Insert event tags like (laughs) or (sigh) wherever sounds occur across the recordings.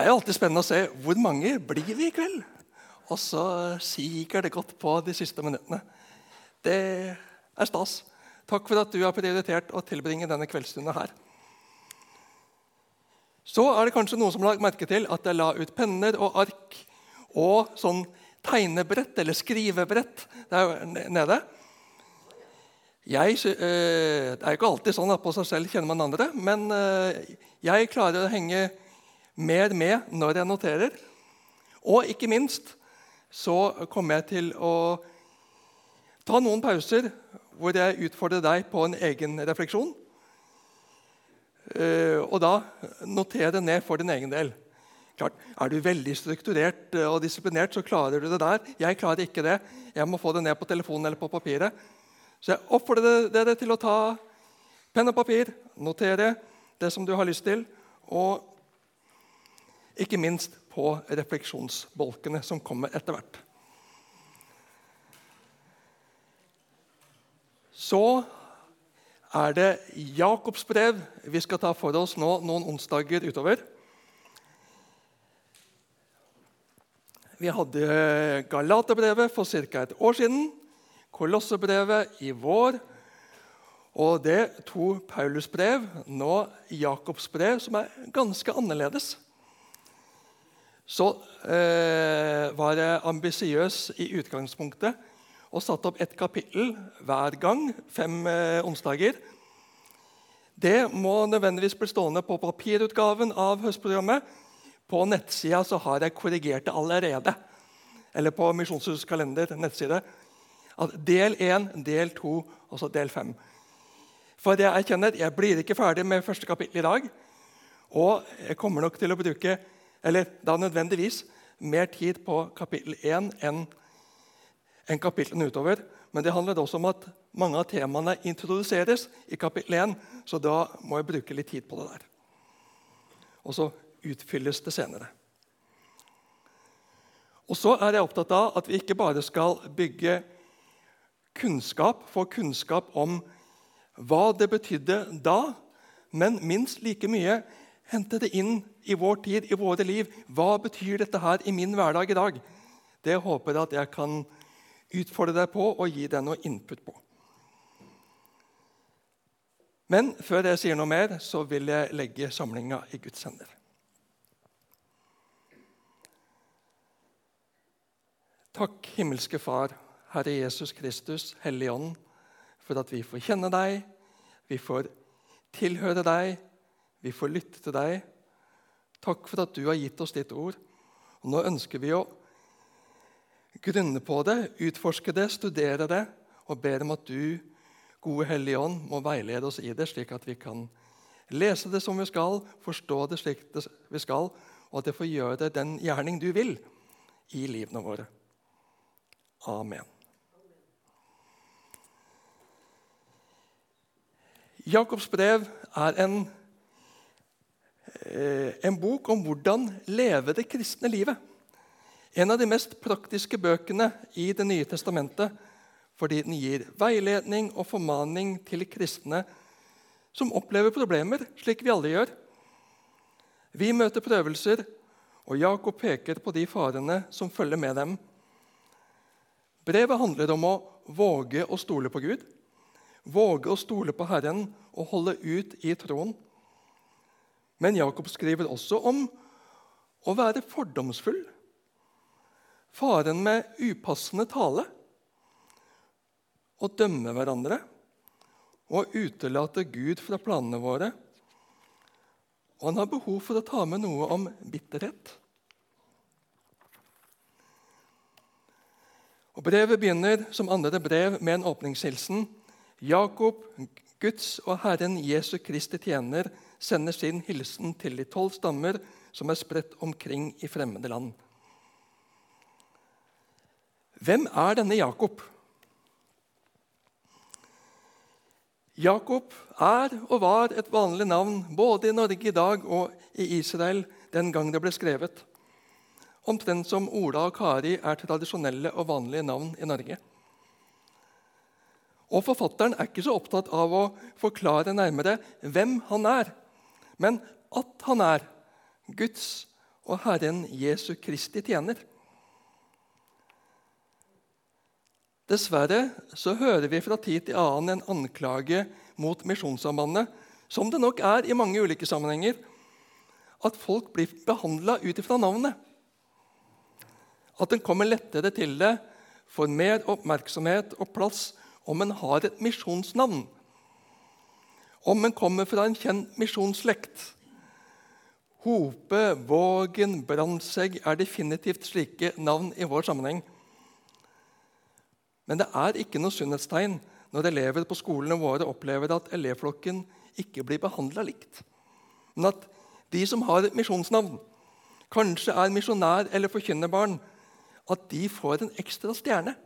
Det er jo alltid spennende å se hvor mange blir vi i kveld. Og så siger det godt på de siste minuttene. Det er stas. Takk for at du har prioritert å tilbringe denne kveldsstunden her. Så er det kanskje noen som har lagt merke til at jeg la ut penner og ark og sånn tegnebrett eller skrivebrett der nede. Jeg, eh, det er jo ikke alltid sånn at på seg selv kjenner man andre, men eh, jeg klarer å henge mer med når jeg noterer. Og ikke minst så kommer jeg til å ta noen pauser hvor jeg utfordrer deg på en egen refleksjon. Eh, og da notere ned for din egen del. Klart, Er du veldig strukturert og disiplinert, så klarer du det der. Jeg klarer ikke det. Jeg må få det ned på telefonen eller på papiret. Så jeg oppfordrer dere til å ta penn og papir, notere det som du har lyst til, og ikke minst på refleksjonsbolkene som kommer etter hvert. Så er det Jakobs brev vi skal ta for oss nå noen onsdager utover. Vi hadde Galaterbrevet for ca. et år siden. Kolossebrevet i vår. Og det to Paulus-brev, nå Jakobs brev, som er ganske annerledes. Så eh, var jeg ambisiøs i utgangspunktet og satte opp ett kapittel hver gang. Fem eh, onsdager. Det må nødvendigvis bli stående på papirutgaven av høstprogrammet. På nettsida så har jeg korrigert det allerede. Eller på Misjonshusets kalender nettside. At del 1, del 2 og del 5. For jeg erkjenner jeg blir ikke ferdig med første kapittel i dag. Og jeg kommer nok til å bruke eller da nødvendigvis mer tid på kapittel 1 enn en kapitlene utover. Men det handler også om at mange av temaene introduseres i kapittel 1. Så da må jeg bruke litt tid på det der. Og så utfylles det senere. Og så er jeg opptatt av at vi ikke bare skal bygge kunnskap, få kunnskap om hva det betydde da, men minst like mye hente det inn i vår tid, i våre liv. Hva betyr dette her i min hverdag i dag? Det håper jeg at jeg kan utfordre deg på og gi deg noe input på. Men før jeg sier noe mer, så vil jeg legge samlinga i Guds hender. Takk, himmelske Far, Herre Jesus Kristus, Hellige Ånd, for at vi får kjenne deg, vi får tilhøre deg, vi får lytte til deg. Takk for at du har gitt oss ditt ord. Og Nå ønsker vi å grunne på det, utforske det, studere det, og ber om at du, gode Hellige Ånd, må veilede oss i det, slik at vi kan lese det som vi skal, forstå det slik vi skal, og at det får gjøre den gjerning du vil i livene våre. Amen. Jakobs brev er en, en bok om hvordan leve det kristne livet. En av de mest praktiske bøkene i Det nye testamentet fordi den gir veiledning og formaning til kristne som opplever problemer, slik vi alle gjør. Vi møter prøvelser, og Jakob peker på de farene som følger med dem. Brevet handler om å våge å stole på Gud, våge å stole på Herren og holde ut i troen. Men Jakob skriver også om å være fordomsfull. Faren med upassende tale. Å dømme hverandre og utelate Gud fra planene våre. Og han har behov for å ta med noe om bitterhet. Og Brevet begynner som andre brev med en åpningshilsen. Jakob, Guds og Herren Jesu Kristi tjener, sender sin hilsen til de tolv stammer som er spredt omkring i fremmede land. Hvem er denne Jakob? Jakob er og var et vanlig navn både i Norge i dag og i Israel den gang det ble skrevet omtrent som Ola og Kari er tradisjonelle og vanlige navn i Norge. Og Forfatteren er ikke så opptatt av å forklare nærmere hvem han er, men at han er Guds og Herren Jesu Kristi tjener. Dessverre så hører vi fra tid til annen en anklage mot Misjonssambandet, som det nok er i mange ulike sammenhenger, at folk blir behandla ut ifra navnet. At en kommer lettere til det, får mer oppmerksomhet og plass om en har et misjonsnavn. Om en kommer fra en kjent misjonsslekt. Hope, Vågen, Brandtzæg er definitivt slike navn i vår sammenheng. Men det er ikke noe sunnhetstegn når elever på skolene våre opplever at elevflokken ikke blir behandla likt. Men at de som har et misjonsnavn, kanskje er misjonær eller forkynnerbarn, at de får en ekstra stjerne.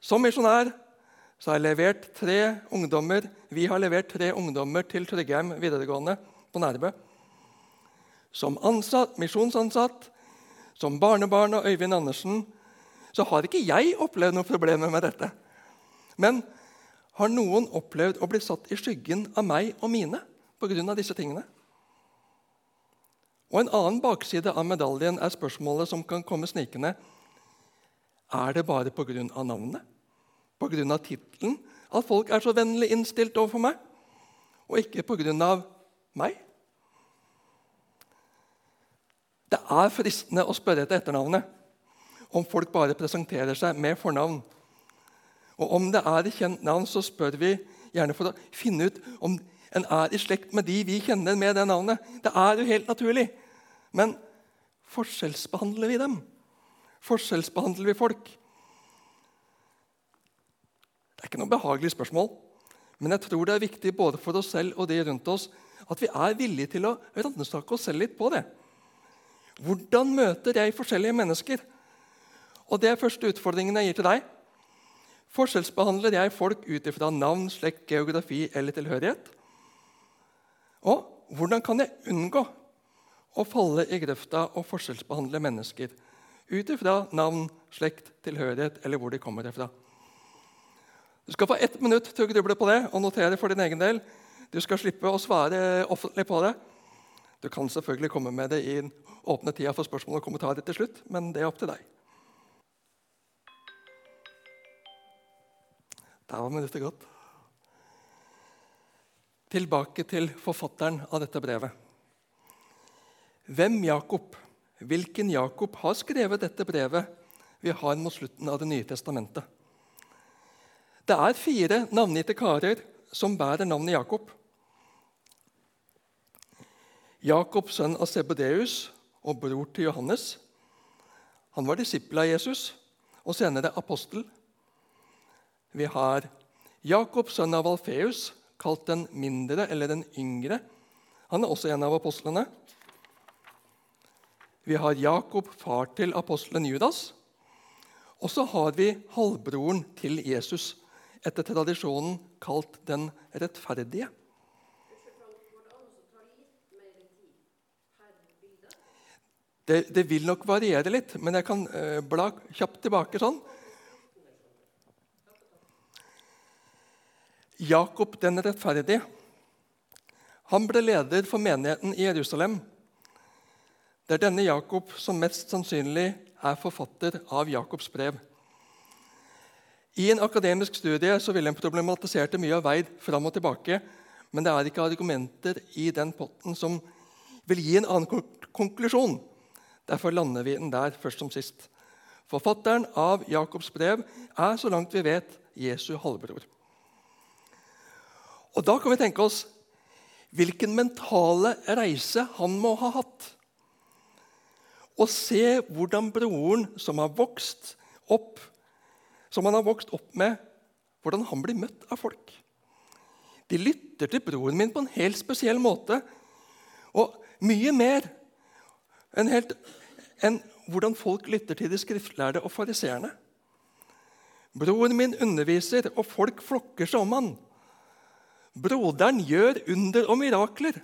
Som misjonær har jeg levert tre ungdommer, vi har levert tre ungdommer til Tryggheim videregående på Nærbø. Som ansatt, misjonsansatt, som barnebarn av Øyvind Andersen så har ikke jeg opplevd noen problemer med dette. Men har noen opplevd å bli satt i skyggen av meg og mine pga. disse tingene? Og En annen bakside av medaljen er spørsmålet som kan komme snikende. Er det bare pga. navnet, pga. tittelen, at folk er så vennlig innstilt overfor meg, og ikke pga. meg? Det er fristende å spørre etter etternavnet om folk bare presenterer seg med fornavn. Og Om det er et kjent navn, så spør vi gjerne for å finne ut om en er i slekt med de vi kjenner med det navnet. Det er jo helt naturlig. Men forskjellsbehandler vi dem? Forskjellsbehandler vi folk? Det er ikke noe behagelig spørsmål. Men jeg tror det er viktig både for oss selv og de rundt oss at vi er villige til å ransake oss selv litt på det. Hvordan møter jeg forskjellige mennesker? Og Det er første utfordringen jeg gir til deg. Forskjellsbehandler jeg folk ut ifra navn, slekt, geografi eller tilhørighet? Og hvordan kan jeg unngå å falle i grøfta og forskjellsbehandle mennesker ut ifra navn, slekt, tilhørighet eller hvor de kommer fra? Du skal få ett minutt til å gruble på det og notere for din egen del. Du skal slippe å svare offentlig på det. Du kan selvfølgelig komme med det i den åpne tida for spørsmål og kommentarer til slutt, men det er opp til deg. Der var minuttet gått. Tilbake til forfatteren av dette brevet. Hvem Jakob, hvilken Jakob har skrevet dette brevet vi har mot slutten av Det nye testamentet? Det er fire navngitte karer som bærer navnet Jakob. Jakob, sønn av Sebedeus og bror til Johannes. Han var disippel av Jesus og senere apostel. Vi har Jakob, sønn av Alfeus, kalt den mindre eller den yngre. Han er også en av apostlene. Vi har Jakob, far til apostelen Judas. Og så har vi halvbroren til Jesus, etter tradisjonen kalt den rettferdige. Det, det vil nok variere litt, men jeg kan eh, bla kjapt tilbake sånn. Jakob den rettferdige. Han ble leder for menigheten i Jerusalem. Det er denne Jakob som mest sannsynlig er forfatter av Jakobs brev. I en akademisk studie så ville en problematisert mye av veid fram og tilbake, men det er ikke argumenter i den potten som vil gi en annen konklusjon. Derfor lander vi den der først som sist. Forfatteren av Jakobs brev er, så langt vi vet, Jesu halvbror. Og Da kan vi tenke oss hvilken mentale reise han må ha hatt. Og se hvordan broren som har vokst opp, som han har vokst opp med, hvordan han blir møtt av folk. De lytter til broren min på en helt spesiell måte. Og mye mer enn, helt, enn hvordan folk lytter til de skriftlærde og fariseerne. Broren min underviser, og folk flokker seg om han. Broderen gjør under og mirakler.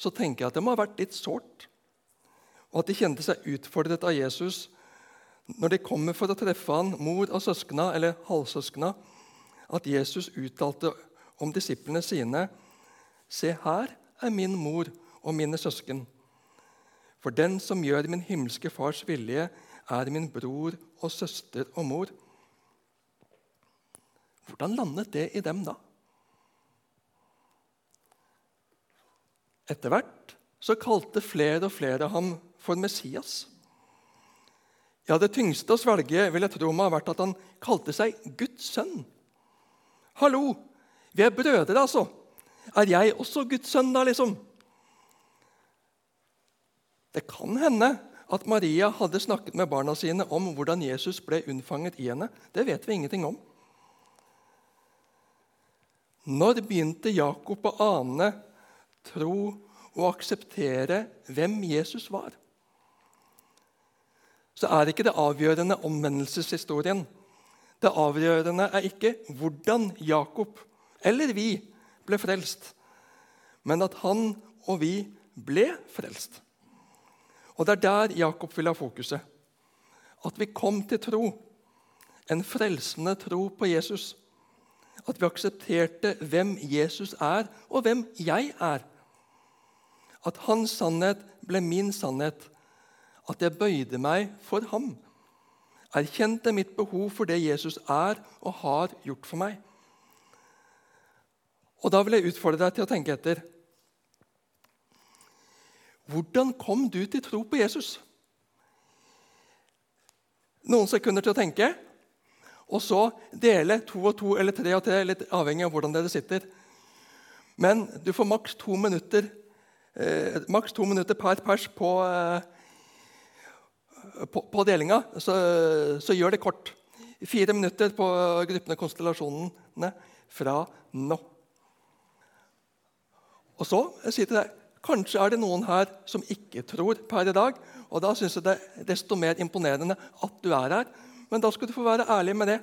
Så tenker jeg at det må ha vært litt sårt, og at de kjente seg utfordret av Jesus når de kommer for å treffe han, mor og søskna, eller halvsøskna, at Jesus uttalte om disiplene sine.: Se, her er min mor og mine søsken. For den som gjør min himmelske fars vilje, er min bror og søster og mor. Hvordan landet det i dem da? Etter hvert så kalte flere og flere ham for Messias. Ja, Det tyngste å svelge vil jeg tro må ha vært at han kalte seg Guds sønn. Hallo! Vi er brødre, altså. Er jeg også Guds sønn, da, liksom? Det kan hende at Maria hadde snakket med barna sine om hvordan Jesus ble unnfanget i henne. Det vet vi ingenting om. Når begynte Jakob å ane, tro og akseptere hvem Jesus var? Så er ikke det avgjørende omvendelseshistorien. Det avgjørende er ikke hvordan Jakob eller vi ble frelst, men at han og vi ble frelst. Og Det er der Jakob vil ha fokuset. At vi kom til tro. En frelsende tro på Jesus. At vi aksepterte hvem Jesus er, og hvem jeg er. At hans sannhet ble min sannhet. At jeg bøyde meg for ham. Erkjente mitt behov for det Jesus er og har gjort for meg. Og Da vil jeg utfordre deg til å tenke etter. Hvordan kom du til tro på Jesus? Noen sekunder til å tenke, og så dele to og to eller tre og tre, litt avhengig av hvordan dere sitter. Men du får maks to minutter, eh, maks to minutter per pers på, eh, på, på delinga, så, så, gjør det kort. Fire minutter på gruppene konstellasjonene fra nå. Og så jeg sier til deg, Kanskje er det noen her som ikke tror per i dag. og Da syns jeg det er desto mer imponerende at du er her. Men da skal du få være ærlig med det.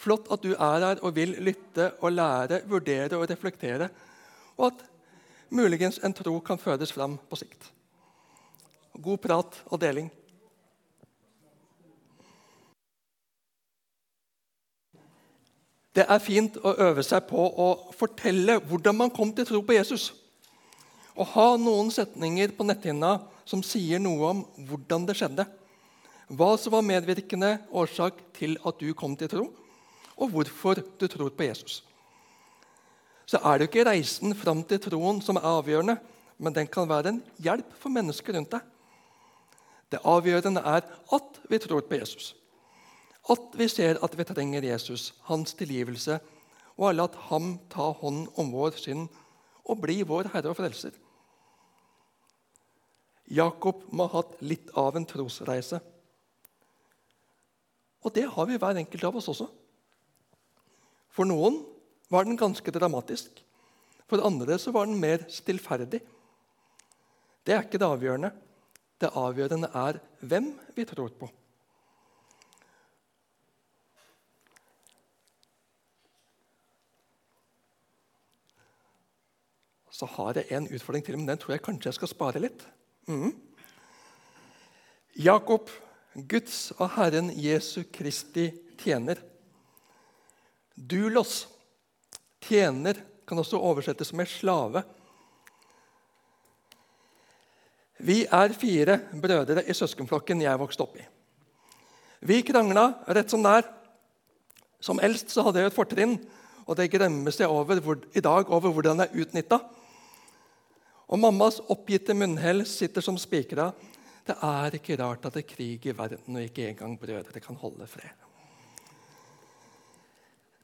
Flott at du er her og vil lytte og lære, vurdere og reflektere. Og at muligens en tro kan føres fram på sikt. God prat og deling. Det er fint å øve seg på å fortelle hvordan man kom til tro på Jesus. Å ha noen setninger på netthinna som sier noe om hvordan det skjedde. Hva som var medvirkende årsak til at du kom til tro, og hvorfor du tror på Jesus. Så er det jo ikke reisen fram til troen som er avgjørende, men den kan være en hjelp for mennesker rundt deg. Det avgjørende er at vi tror på Jesus. At vi ser at vi trenger Jesus, hans tilgivelse, og har latt ham ta hånd om vår synd og bli vår Herre og Frelser. Jakob må ha hatt litt av en trosreise. Og det har vi hver enkelt av oss også. For noen var den ganske dramatisk. For andre så var den mer stillferdig. Det er ikke det avgjørende. Det avgjørende er hvem vi tror på. Så har jeg en utfordring til, men den tror jeg kanskje jeg skal spare litt. Mm. Jakob, Guds og Herren Jesu Kristi tjener. Dulos, tjener, kan også oversettes med slave. Vi er fire brødre i søskenflokken jeg vokste opp i. Vi krangla rett som det er. Som eldst så hadde jeg et fortrinn, og det gremmes jeg over i dag over hvordan jeg utnytta. Og mammas oppgitte munnhell sitter som spikra. Det er ikke rart at det er krig i verden, og ikke engang brødre kan holde fred.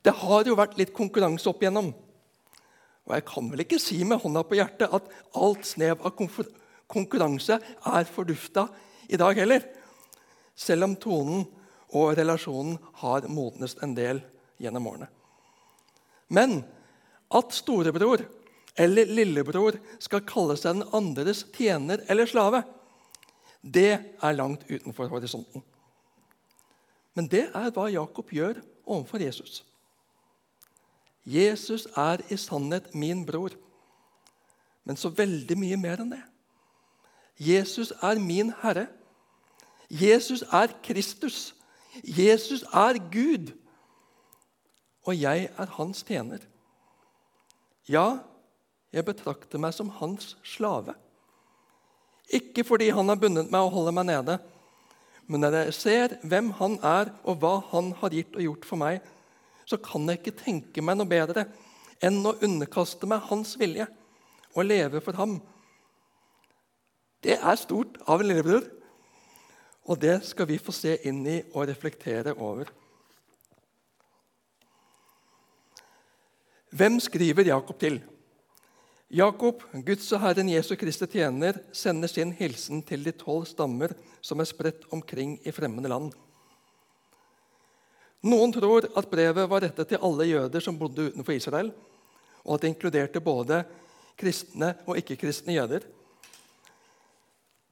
Det har jo vært litt konkurranse opp igjennom. Og jeg kan vel ikke si med hånda på hjertet at alt snev av konkurranse er fordufta i dag heller. Selv om tonen og relasjonen har modnes en del gjennom årene. Men at storebror eller lillebror skal kalle seg den andres tjener eller slave, det er langt utenfor horisonten. Men det er hva Jakob gjør overfor Jesus. Jesus er i sannhet min bror. Men så veldig mye mer enn det. Jesus er min Herre. Jesus er Kristus. Jesus er Gud. Og jeg er hans tjener. Ja, Jeg betrakter meg som hans slave. Ikke fordi han har bundet meg og holder meg nede, men når jeg ser hvem han er, og hva han har gitt og gjort for meg, så kan jeg ikke tenke meg noe bedre enn å underkaste meg hans vilje og leve for ham. Det er stort av en lillebror, og det skal vi få se inn i og reflektere over. Hvem skriver Jakob til? Jakob, Guds og Herren Jesu Kristi tjener, sender sin hilsen til de tolv stammer som er spredt omkring i fremmede land. Noen tror at brevet var rettet til alle jøder som bodde utenfor Israel, og at det inkluderte både kristne og ikke-kristne jøder.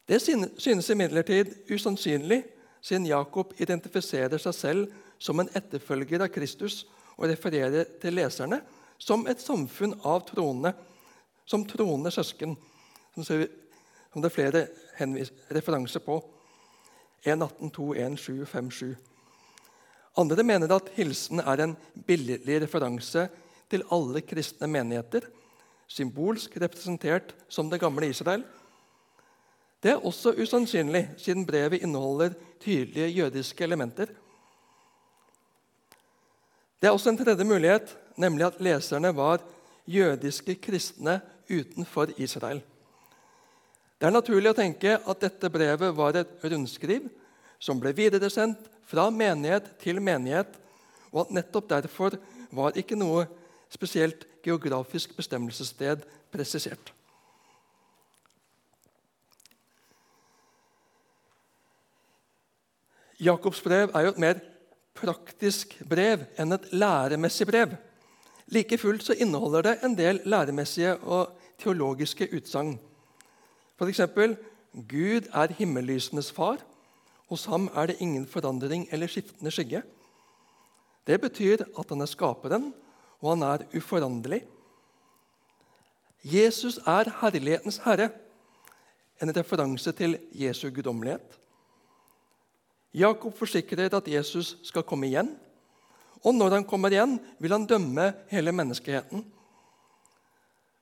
Det synes imidlertid usannsynlig, siden Jakob identifiserer seg selv som en etterfølger av Kristus og refererer til leserne som et samfunn av troende som troende søsken, som det er flere referanser på. 1.18.2, 1.7, 5.7. Andre mener at hilsen er en billig referanse til alle kristne menigheter, symbolsk representert som det gamle Israel. Det er også usannsynlig, siden brevet inneholder tydelige jødiske elementer. Det er også en tredje mulighet, nemlig at leserne var jødiske kristne utenfor Israel. Det er naturlig å tenke at dette brevet var et rundskriv som ble videresendt fra menighet til menighet, og at nettopp derfor var ikke noe spesielt geografisk bestemmelsessted presisert. Jakobs brev er jo et mer praktisk brev enn et læremessig brev. Like fullt så inneholder det en del læremessige og teologiske utsagn. F.eks.: Gud er himmellysenes far. Hos ham er det ingen forandring eller skiftende skygge. Det betyr at han er skaperen, og han er uforanderlig. Jesus er herlighetens herre, en referanse til Jesu guddommelighet. Jakob forsikrer at Jesus skal komme igjen og når han kommer igjen, vil han dømme hele menneskeheten.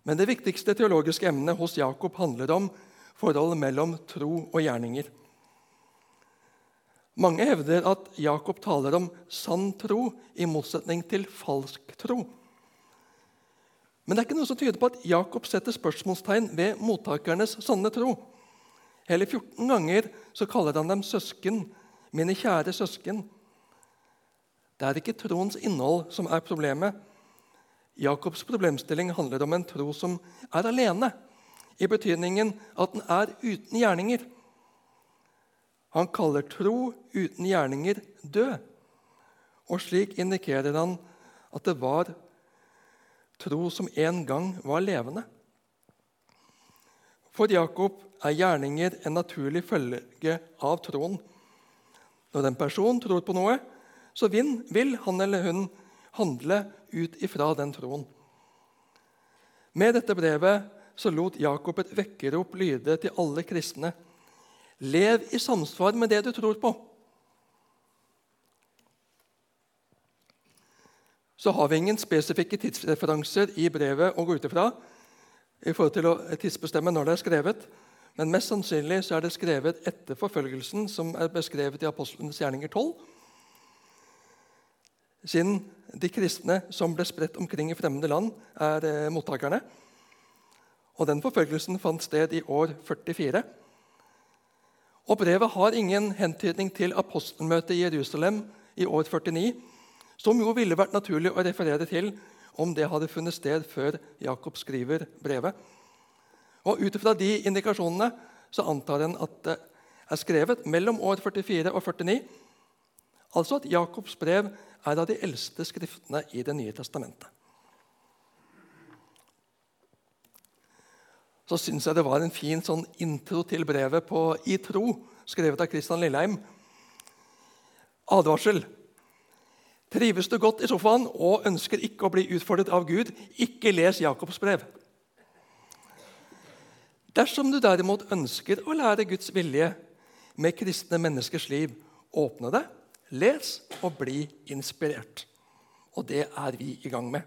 Men det viktigste teologiske emnet hos Jakob handler om forholdet mellom tro og gjerninger. Mange hevder at Jakob taler om sann tro i motsetning til falsk tro. Men det er ikke noe som tyder på at Jakob setter spørsmålstegn ved mottakernes sanne tro. Hele 14 ganger så kaller han dem søsken, mine kjære søsken. Det er ikke troens innhold som er problemet. Jakobs problemstilling handler om en tro som er alene, i betydningen at den er uten gjerninger. Han kaller tro uten gjerninger død. Og slik indikerer han at det var tro som en gang var levende. For Jakob er gjerninger en naturlig følge av troen. Når en person tror på noe, så vil han eller hun handle ut ifra den troen. Med dette brevet så lot Jakob et vekkerrop lyde til alle kristne. Lev i samsvar med det du tror på. Så har vi ingen spesifikke tidsreferanser i brevet å gå ut ifra i forhold til å tidsbestemme når det er skrevet. Men mest sannsynlig så er det skrevet etter forfølgelsen, som er beskrevet i Apostlenes gjerninger 12 siden de kristne som ble spredt omkring i fremmede land, er eh, mottakerne. Og Den forfølgelsen fant sted i år 44. Og Brevet har ingen hentydning til apostelmøtet i Jerusalem i år 49, som jo ville vært naturlig å referere til om det hadde funnet sted før Jakob skriver brevet. Og Ut fra de indikasjonene så antar en at det er skrevet mellom år 44 og 49. Altså at Jakobs brev er av de eldste skriftene i Det nye testamentet. Så syns jeg det var en fin sånn intro til brevet på I tro, skrevet av Kristian Lilleheim. Advarsel. Trives du godt i sofaen og ønsker ikke å bli utfordret av Gud, ikke les Jakobs brev. Dersom du derimot ønsker å lære Guds vilje med kristne menneskers liv, åpne det Les og bli inspirert. Og det er vi i gang med.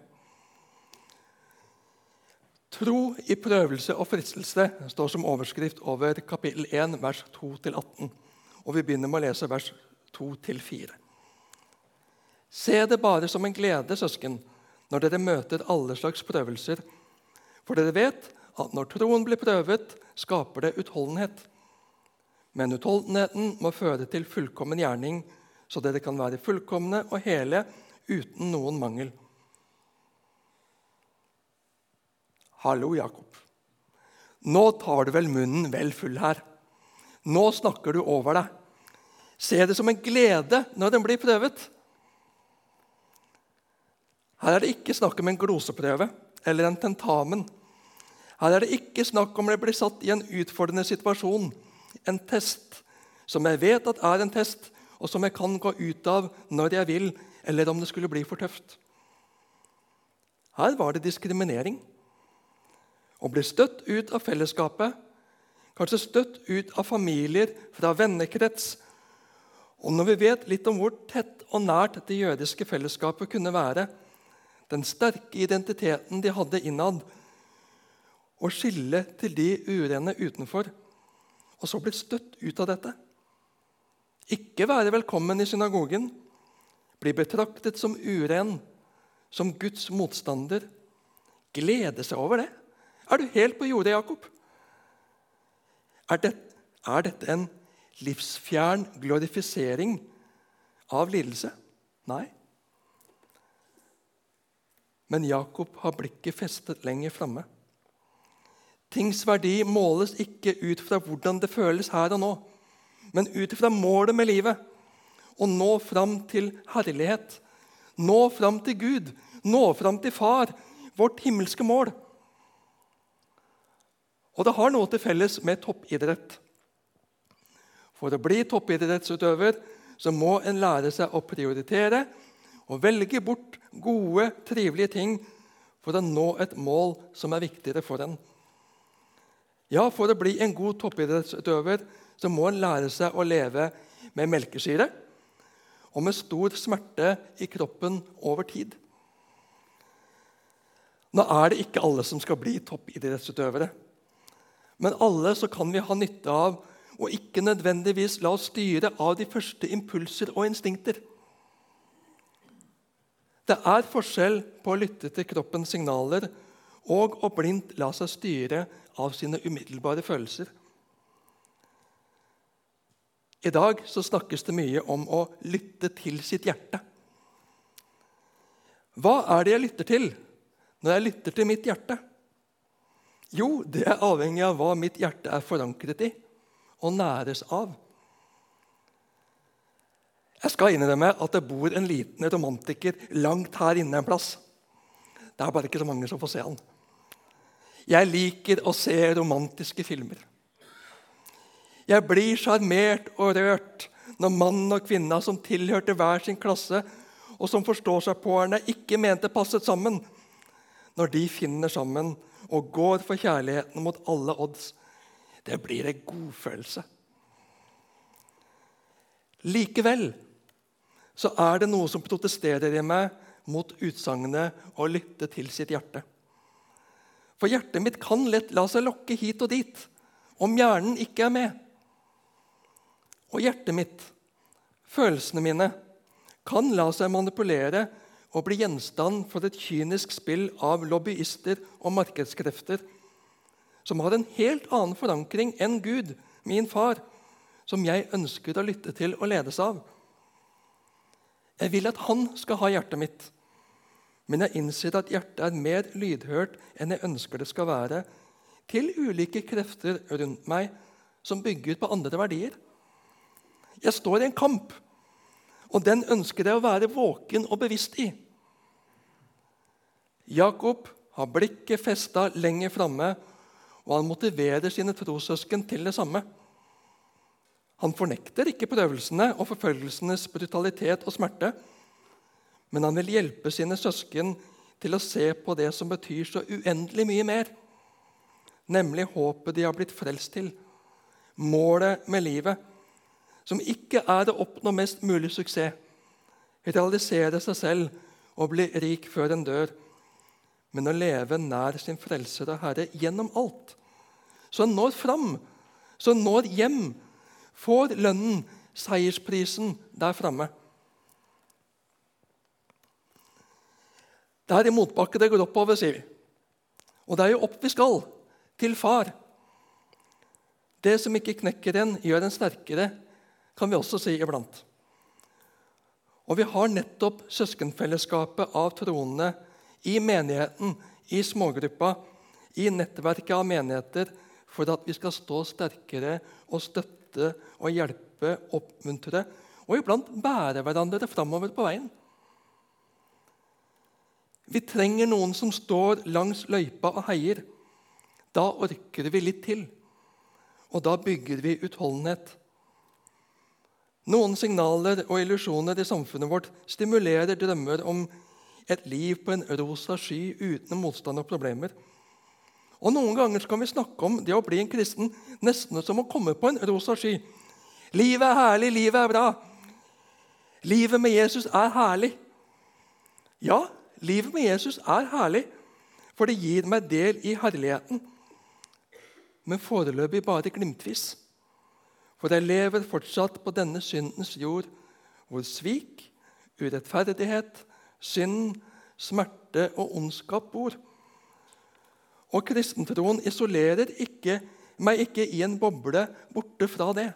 Tro i prøvelse og fristelse står som overskrift over kapittel 1, vers 2-18. Og vi begynner med å lese vers 2-4. Se det bare som en glede, søsken, når dere møter alle slags prøvelser. For dere vet at når troen blir prøvet, skaper det utholdenhet. Men utholdenheten må føre til fullkommen gjerning, så dere kan være fullkomne og hele uten noen mangel. Hallo, Jakob. Nå tar du vel munnen vel full her. Nå snakker du over deg. Se det som en glede når den blir prøvet. Her er det ikke snakk om en gloseprøve eller en tentamen. Her er det ikke snakk om det blir satt i en utfordrende situasjon, en test, som jeg vet at er en test, og som jeg kan gå ut av når jeg vil, eller om det skulle bli for tøft. Her var det diskriminering og bli støtt ut av fellesskapet, kanskje støtt ut av familier, fra vennekrets. Og når vi vet litt om hvor tett og nært det jødiske fellesskapet kunne være, den sterke identiteten de hadde innad, og skille til de urene utenfor, og så bli støtt ut av dette Ikke være velkommen i synagogen, bli betraktet som uren, som Guds motstander, glede seg over det. Er du helt på jordet, Jakob? Er, det, er dette en livsfjern glorifisering av lidelse? Nei. Men Jakob har blikket festet lenger framme. Tings verdi måles ikke ut fra hvordan det føles her og nå, men ut fra målet med livet. Å nå fram til herlighet, nå fram til Gud, nå fram til Far, vårt himmelske mål. Og det har noe til felles med toppidrett. For å bli toppidrettsutøver så må en lære seg å prioritere og velge bort gode, trivelige ting for å nå et mål som er viktigere for en. Ja, for å bli en god toppidrettsutøver så må en lære seg å leve med melkesyre og med stor smerte i kroppen over tid. Nå er det ikke alle som skal bli toppidrettsutøvere. Men alle så kan vi ha nytte av og ikke nødvendigvis la oss styre av de første impulser og instinkter. Det er forskjell på å lytte til kroppens signaler og å blindt la seg styre av sine umiddelbare følelser. I dag så snakkes det mye om å lytte til sitt hjerte. Hva er det jeg lytter til når jeg lytter til mitt hjerte? Jo, det er avhengig av hva mitt hjerte er forankret i og næres av. Jeg skal innrømme at det bor en liten romantiker langt her inne en plass. Det er bare ikke så mange som får se han. Jeg liker å se romantiske filmer. Jeg blir sjarmert og rørt når mann og kvinna som tilhørte hver sin klasse, og som forstår seg på henne, ikke mente passet sammen, når de finner sammen og går for kjærligheten mot alle odds. Det blir en godfølelse. Likevel så er det noe som protesterer i meg mot utsagnet å lytte til sitt hjerte. For hjertet mitt kan lett la seg lokke hit og dit om hjernen ikke er med. Og hjertet mitt, følelsene mine, kan la seg manipulere og bli gjenstand for et kynisk spill av lobbyister og markedskrefter som har en helt annen forankring enn Gud, min far, som jeg ønsker å lytte til og ledes av. Jeg vil at han skal ha hjertet mitt, men jeg innser at hjertet er mer lydhørt enn jeg ønsker det skal være, til ulike krefter rundt meg som bygger på andre verdier. Jeg står i en kamp og den ønsker jeg å være våken og bevisst i. Jakob har blikket festa lenger framme, og han motiverer sine trossøsken til det samme. Han fornekter ikke prøvelsene og forfølgelsenes brutalitet og smerte, men han vil hjelpe sine søsken til å se på det som betyr så uendelig mye mer, nemlig håpet de har blitt frelst til, målet med livet som ikke er å oppnå mest mulig suksess, realisere seg selv og bli rik før en dør, men å leve nær sin frelser og Herre gjennom alt. Så han når fram, så han når hjem, får lønnen, seiersprisen, der framme. Det er i motbakke det går oppover, sier vi. Og det er jo opp vi skal, til far. Det som ikke knekker en, gjør en sterkere, kan vi også si iblant. Og vi har nettopp søskenfellesskapet av troende i menigheten, i smågruppa, i nettverket av menigheter, for at vi skal stå sterkere og støtte og hjelpe, oppmuntre og iblant bære hverandre framover på veien. Vi trenger noen som står langs løypa og heier. Da orker vi litt til, og da bygger vi utholdenhet. Noen signaler og illusjoner i samfunnet vårt stimulerer drømmer om et liv på en rosa sky uten motstand og problemer. Og Noen ganger kan vi snakke om det å bli en kristen nesten som å komme på en rosa sky. Livet er herlig, livet er bra. Livet med Jesus er herlig. Ja, Livet med Jesus er herlig, for det gir meg del i herligheten. Men foreløpig bare glimtvis. For jeg lever fortsatt på denne syndens jord, hvor svik, urettferdighet, synd, smerte og ondskap bor. Og kristentroen isolerer ikke, meg ikke i en boble borte fra det.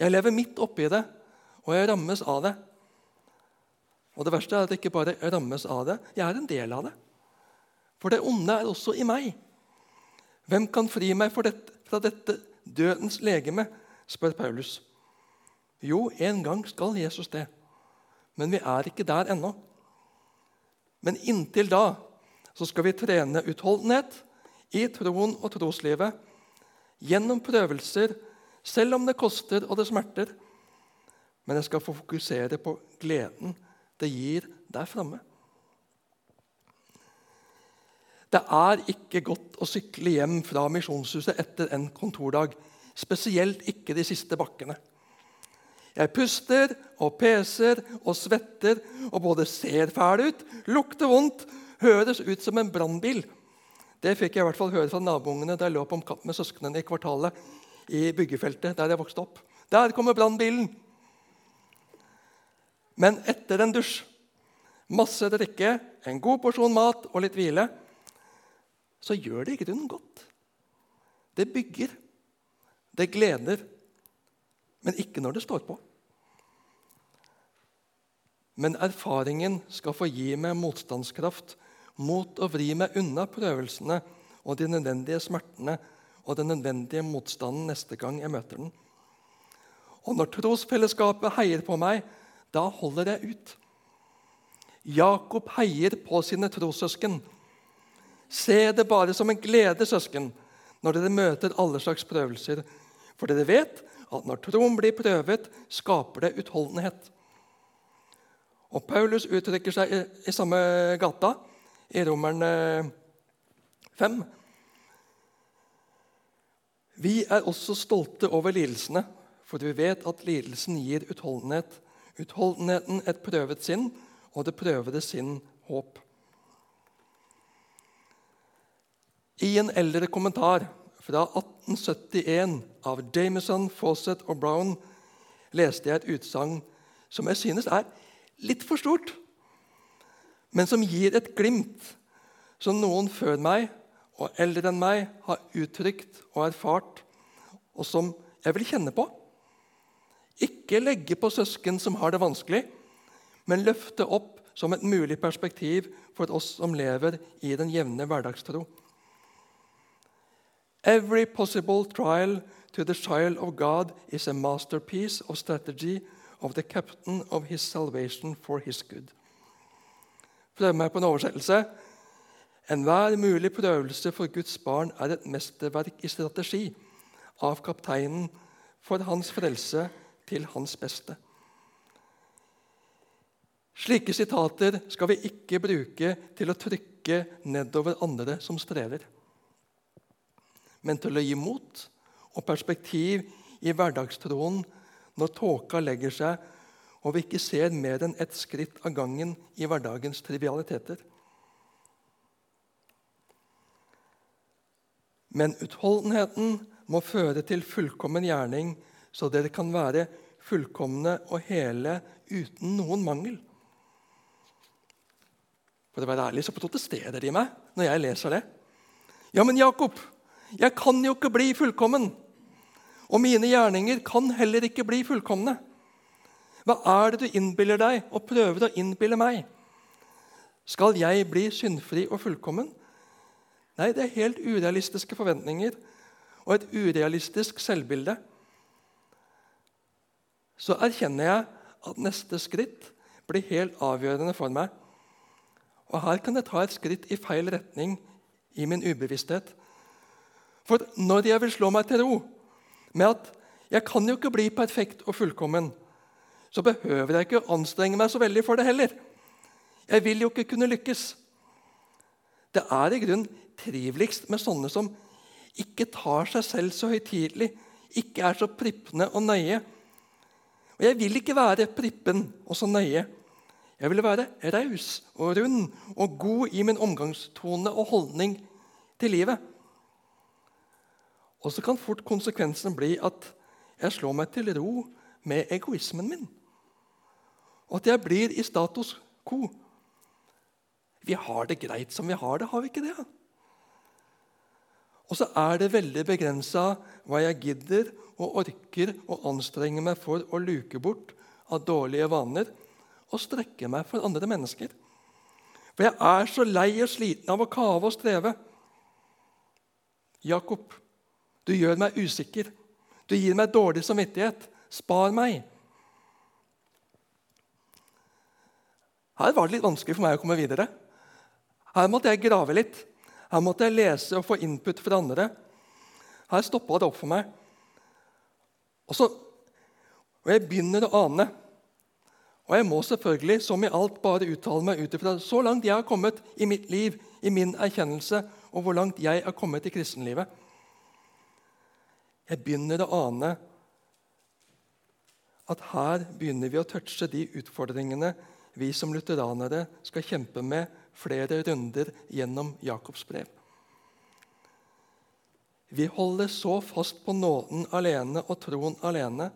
Jeg lever midt oppi det, og jeg rammes av det. Og Det verste er at jeg ikke bare rammes av det, jeg er en del av det. For det onde er også i meg. Hvem kan fri meg fra dette dødens legeme? Spør Paulus. Jo, en gang skal Jesus det. Men vi er ikke der ennå. Men inntil da så skal vi trene utholdenhet i troen og troslivet gjennom prøvelser, selv om det koster og det smerter. Men jeg skal få fokusere på gleden det gir der framme. Det er ikke godt å sykle hjem fra Misjonshuset etter en kontordag. Spesielt ikke de siste bakkene. Jeg puster og peser og svetter og både ser fæl ut, lukter vondt, høres ut som en brannbil. Det fikk jeg i hvert fall høre fra naboungene da jeg lå på omkamp med søsknene i kvartalet i byggefeltet der jeg vokste opp. Der kommer brannbilen! Men etter en dusj, masse drikke, en god porsjon mat og litt hvile, så gjør det i grunnen godt. Det bygger, det gleder, men ikke når det står på. Men erfaringen skal få gi meg motstandskraft mot å vri meg unna prøvelsene og de nødvendige smertene og den nødvendige motstanden neste gang jeg møter den. Og når trosfellesskapet heier på meg, da holder jeg ut. Jakob heier på sine trossøsken. Se det bare som en glede, søsken, når dere møter alle slags prøvelser. For dere vet at når troen blir prøvet, skaper det utholdenhet. Og Paulus uttrykker seg i, i samme gata, i Romerne 5. Vi er også stolte over lidelsene, for vi vet at lidelsen gir utholdenhet. Utholdenheten et prøvet sinn, og det prøvede sinn håp. I en eldre kommentar fra 1871 av Jameson, Fawcett og Brown leste jeg et utsagn som jeg synes er litt for stort, men som gir et glimt som noen før meg og eldre enn meg har uttrykt og erfart, og som jeg vil kjenne på. Ikke legge på søsken som har det vanskelig, men løfte opp som et mulig perspektiv for oss som lever i den jevne hverdagstro. Every possible trial to the child of God is a masterpiece of strategy of the captain of his salvation for his good. Prøv meg på en oversettelse. Enhver mulig prøvelse for Guds barn er et mesterverk i strategi av kapteinen for hans frelse til hans beste. Slike sitater skal vi ikke bruke til å trykke nedover andre som strever, men til å gi mot og perspektiv i hverdagstroen når tåka legger seg og vi ikke ser mer enn ett skritt av gangen i hverdagens trivialiteter. Men utholdenheten må føre til fullkommen gjerning, så dere kan være fullkomne og hele uten noen mangel. For å være ærlig så protesterer de meg når jeg leser det. Ja, men Jakob, jeg kan jo ikke bli fullkommen. Og mine gjerninger kan heller ikke bli fullkomne. Hva er det du innbiller deg og prøver å innbille meg? Skal jeg bli syndfri og fullkommen? Nei, det er helt urealistiske forventninger og et urealistisk selvbilde. Så erkjenner jeg at neste skritt blir helt avgjørende for meg. Og her kan jeg ta et skritt i feil retning i min ubevissthet. For når jeg vil slå meg til ro med at jeg kan jo ikke bli perfekt og fullkommen, så behøver jeg ikke anstrenge meg så veldig for det heller. Jeg vil jo ikke kunne lykkes. Det er i grunnen triveligst med sånne som ikke tar seg selv så høytidelig, ikke er så prippende og nøye. Og jeg vil ikke være prippen og så nøye. Jeg vil være raus og rund og god i min omgangstone og holdning til livet. Og så kan fort konsekvensen bli at jeg slår meg til ro med egoismen min. Og at jeg blir i status quo. Vi har det greit som vi har det, har vi ikke det? Og så er det veldig begrensa hva jeg gidder og orker å anstrenge meg for å luke bort av dårlige vaner og strekke meg for andre mennesker. For jeg er så lei og sliten av å kave og streve. Jakob, du gjør meg usikker. Du gir meg dårlig samvittighet. Spar meg. Her var det litt vanskelig for meg å komme videre. Her måtte jeg grave litt. Her måtte jeg lese og få input fra andre. Her stoppa det opp for meg. Og, så, og jeg begynner å ane. Og jeg må selvfølgelig, som i alt, bare uttale meg ut ifra så langt jeg har kommet i mitt liv, i min erkjennelse, og hvor langt jeg har kommet i kristenlivet. Jeg begynner å ane at her begynner vi å touche de utfordringene vi som lutheranere skal kjempe med flere runder gjennom Jakobs brev. Vi holder så fast på nåden alene og troen alene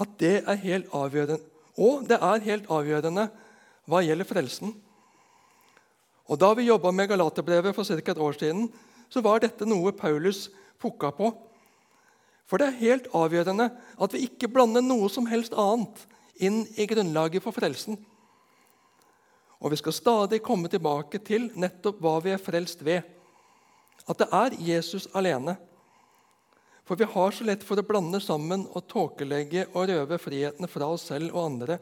at det er helt avgjørende. Og det er helt avgjørende hva gjelder frelsen. Og Da vi jobba med Galaterbrevet for ca. et år siden, så var dette noe Paulus pukka på. For det er helt avgjørende at vi ikke blander noe som helst annet inn i grunnlaget for frelsen. Og vi skal stadig komme tilbake til nettopp hva vi er frelst ved. At det er Jesus alene. For vi har så lett for å blande sammen og tåkelegge og røve friheten fra oss selv og andre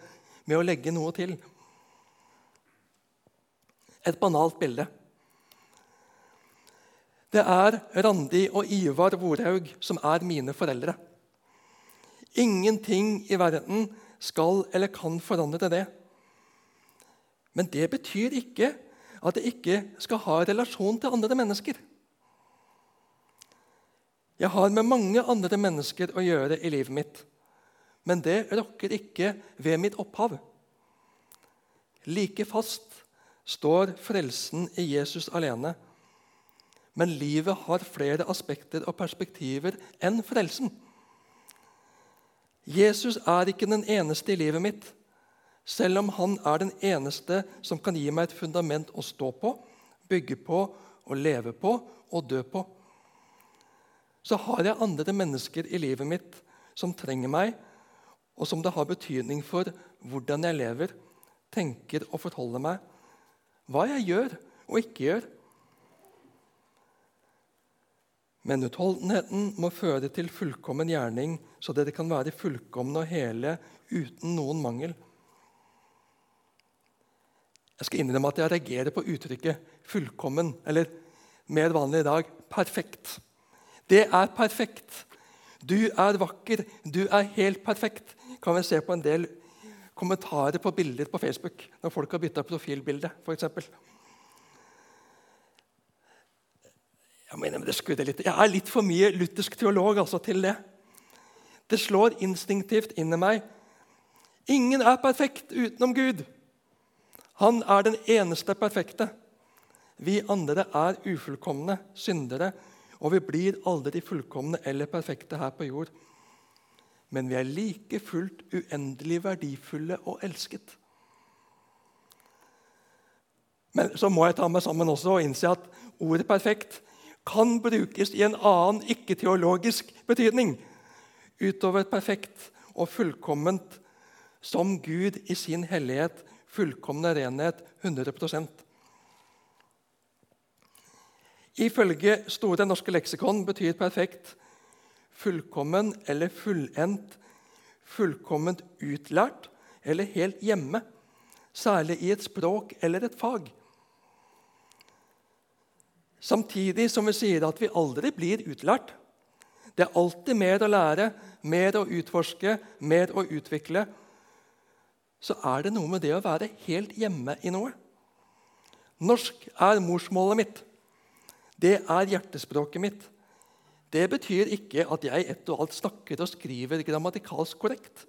med å legge noe til. Et banalt bilde. Det er Randi og Ivar Vorhaug som er mine foreldre. Ingenting i verden skal eller kan forandre det. Men det betyr ikke at jeg ikke skal ha relasjon til andre mennesker. Jeg har med mange andre mennesker å gjøre i livet mitt, men det rokker ikke ved mitt opphav. Like fast står frelsen i Jesus alene. Men livet har flere aspekter og perspektiver enn frelsen. Jesus er ikke den eneste i livet mitt, selv om han er den eneste som kan gi meg et fundament å stå på, bygge på og leve på og dø på. Så har jeg andre mennesker i livet mitt som trenger meg, og som det har betydning for hvordan jeg lever, tenker og forholder meg, hva jeg gjør og ikke gjør. Men utholdenheten må føre til fullkommen gjerning, så dere kan være fullkomne og hele uten noen mangel. Jeg skal innrømme at jeg reagerer på uttrykket 'fullkommen', eller mer vanlig i dag 'perfekt'. Det er perfekt. Du er vakker. Du er helt perfekt. Kan vi se på en del kommentarer på bilder på Facebook når folk har bytta profilbilde, f.eks. Jeg mener, det skurrer litt. Jeg er litt for mye luthersk teolog altså, til det. Det slår instinktivt inn i meg. Ingen er perfekt utenom Gud. Han er den eneste perfekte. Vi andre er ufullkomne syndere, og vi blir aldri fullkomne eller perfekte her på jord. Men vi er like fullt uendelig verdifulle og elsket. Men så må jeg ta meg sammen også og innse at ordet 'perfekt' kan brukes i en annen ikke-teologisk betydning utover perfekt og fullkomment som Gud i sin hellighet, fullkomne renhet, 100% Ifølge Store norske leksikon betyr perfekt fullkommen eller fullendt, fullkomment utlært eller helt hjemme, særlig i et språk eller et fag. Samtidig som vi sier at vi aldri blir utlært. Det er alltid mer å lære, mer å utforske, mer å utvikle. Så er det noe med det å være helt hjemme i noe. Norsk er morsmålet mitt. Det er hjertespråket mitt. Det betyr ikke at jeg ett og alt snakker og skriver grammatikalsk korrekt.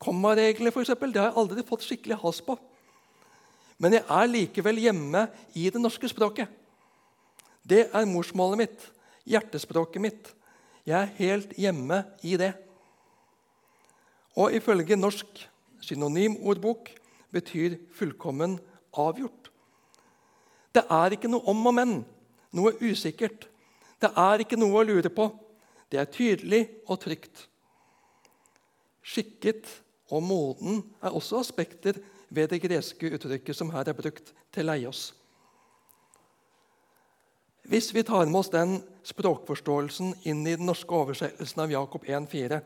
Kommaregler for eksempel, det har jeg aldri fått skikkelig has på. Men jeg er likevel hjemme i det norske språket. Det er morsmålet mitt, hjertespråket mitt. Jeg er helt hjemme i det. Og ifølge Norsk synonymordbok betyr 'fullkommen' avgjort. Det er ikke noe om og men, noe usikkert. Det er ikke noe å lure på. Det er tydelig og trygt. Skikket og moden er også aspekter ved det greske uttrykket som her er brukt til leios. Hvis vi tar med oss den språkforståelsen inn i den norske oversettelsen av Jakob 1,4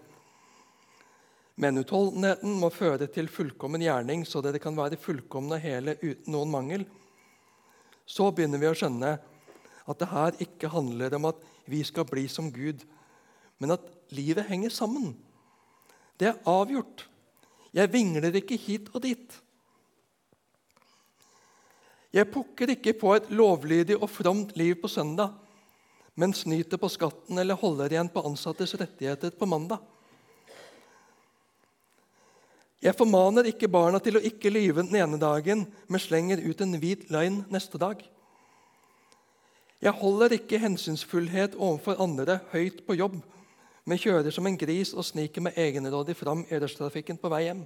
Men utholdenheten må føre til fullkommen gjerning, så dere kan være fullkomne hele uten noen mangel. Så begynner vi å skjønne at det her ikke handler om at vi skal bli som Gud, men at livet henger sammen. Det er avgjort. Jeg vingler ikke hit og dit. Jeg pukker ikke på et lovlydig og fromt liv på søndag, men snyter på skatten eller holder igjen på ansattes rettigheter på mandag. Jeg formaner ikke barna til å ikke lyve den ene dagen, men slenger ut en hvit løgn neste dag. Jeg holder ikke hensynsfullhet overfor andre høyt på jobb, men kjører som en gris og sniker meg egenrådig fram i rushtrafikken på vei hjem.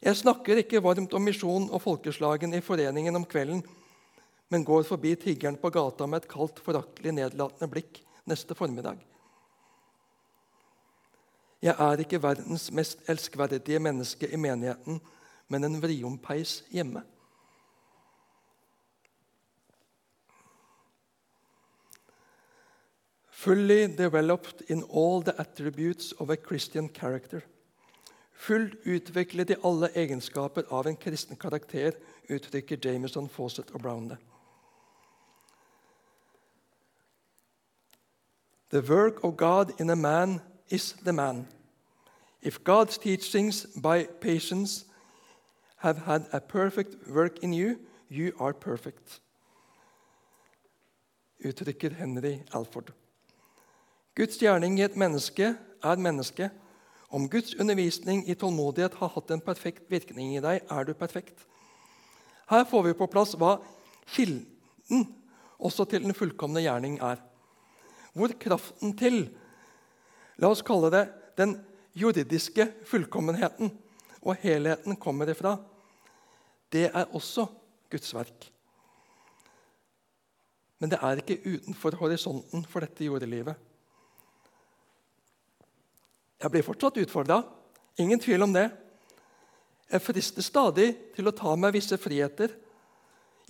Jeg snakker ikke varmt om misjon og folkeslagen i foreningen om kvelden, men går forbi tiggeren på gata med et kaldt, foraktelig nedlatende blikk neste formiddag. Jeg er ikke verdens mest elskverdige menneske i menigheten, men en vriompeis hjemme. Fully developed in all the attributes of a Christian character fullt utviklet i alle egenskaper av en kristen karakter, uttrykker Jameson, Fawcett og Brown det. The work of God in a man is the man. If God's teachings by patience have had a perfect work in you, you are perfect. Uttrykker Henry Alford. Guds gjerning i et menneske er menneske, om Guds undervisning i tålmodighet har hatt en perfekt virkning i deg, er du perfekt. Her får vi på plass hva kilden også til den fullkomne gjerning er. Hvor kraften til, la oss kalle det den juridiske fullkommenheten og helheten kommer ifra, det er også Guds verk. Men det er ikke utenfor horisonten for dette jordelivet. Jeg blir fortsatt utfordra. Ingen tvil om det. Jeg frister stadig til å ta meg visse friheter.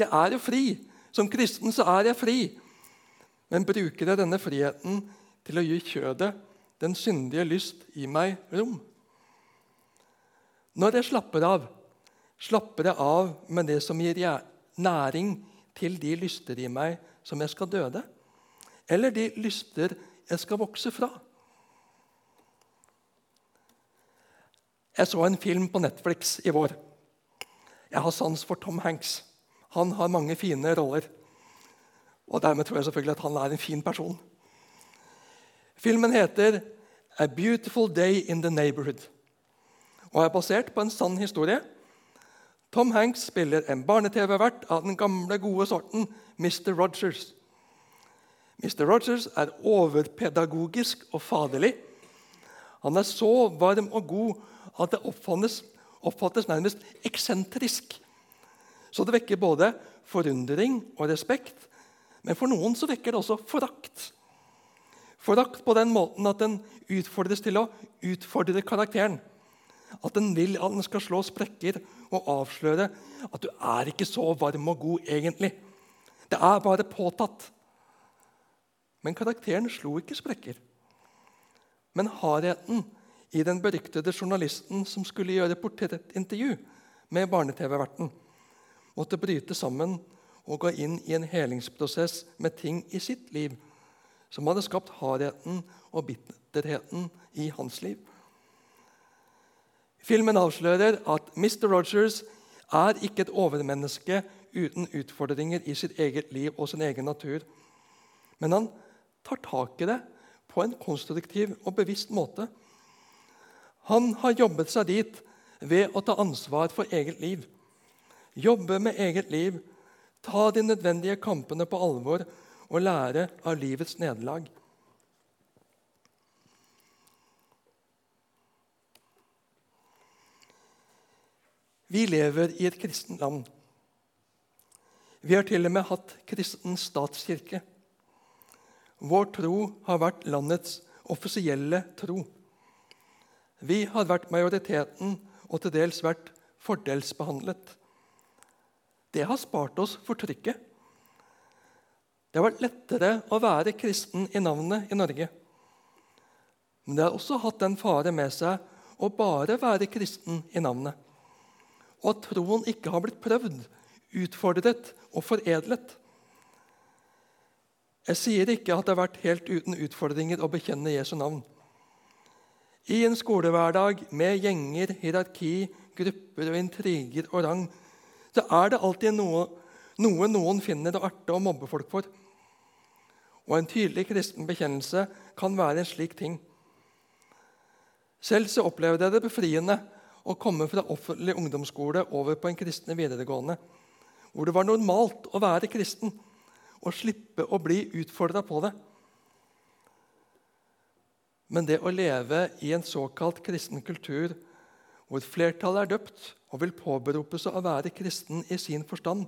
Jeg er jo fri. Som kristen så er jeg fri. Men bruker jeg denne friheten til å gi kjødet, den syndige lyst, i meg rom? Når jeg slapper av, slapper jeg av med det som gir næring til de lyster i meg som jeg skal døde, eller de lyster jeg skal vokse fra. Jeg så en film på Netflix i vår. Jeg har sans for Tom Hanks. Han har mange fine roller. Og dermed tror jeg selvfølgelig at han er en fin person. Filmen heter 'A Beautiful Day in the Neighborhood' og er basert på en sann historie. Tom Hanks spiller en barne-TV-vert av den gamle, gode sorten, Mr. Rogers. Mr. Rogers er overpedagogisk og faderlig. Han er så varm og god at det oppfattes, oppfattes nærmest eksentrisk. Så det vekker både forundring og respekt, men for noen så vekker det også forakt. Forakt på den måten at den utfordres til å utfordre karakteren. At den vil at den skal slå sprekker og avsløre at du er ikke så varm og god egentlig. Det er bare påtatt. Men karakteren slo ikke sprekker. Men hardheten i den beryktede journalisten som skulle gjøre portrettintervju med barne-TV-verten, måtte bryte sammen og gå inn i en helingsprosess med ting i sitt liv som hadde skapt hardheten og bitterheten i hans liv. Filmen avslører at Mr. Rogers er ikke et overmenneske uten utfordringer i sitt eget liv og sin egen natur. Men han tar tak i det på en konstruktiv og bevisst måte. Han har jobbet seg dit ved å ta ansvar for eget liv. Jobbe med eget liv, ta de nødvendige kampene på alvor og lære av livets nederlag. Vi lever i et kristent land. Vi har til og med hatt kristen statskirke. Vår tro har vært landets offisielle tro. Vi har vært majoriteten og til dels vært fordelsbehandlet. Det har spart oss for trykket. Det har vært lettere å være kristen i navnet i Norge. Men det har også hatt den fare med seg å bare være kristen i navnet. Og at troen ikke har blitt prøvd, utfordret og foredlet. Jeg sier ikke at det har vært helt uten utfordringer å bekjenne Jesu navn. I en skolehverdag med gjenger, hierarki, grupper og intriger og rang så er det alltid noe, noe noen finner å arte og mobbe folk for. Og en tydelig kristen bekjennelse kan være en slik ting. Selv så opplevde jeg det befriende å komme fra offentlig ungdomsskole over på en kristne videregående, hvor det var normalt å være kristen og slippe å bli utfordra på det. Men det å leve i en såkalt kristen kultur hvor flertallet er døpt og vil påberope seg å være kristen i sin forstand,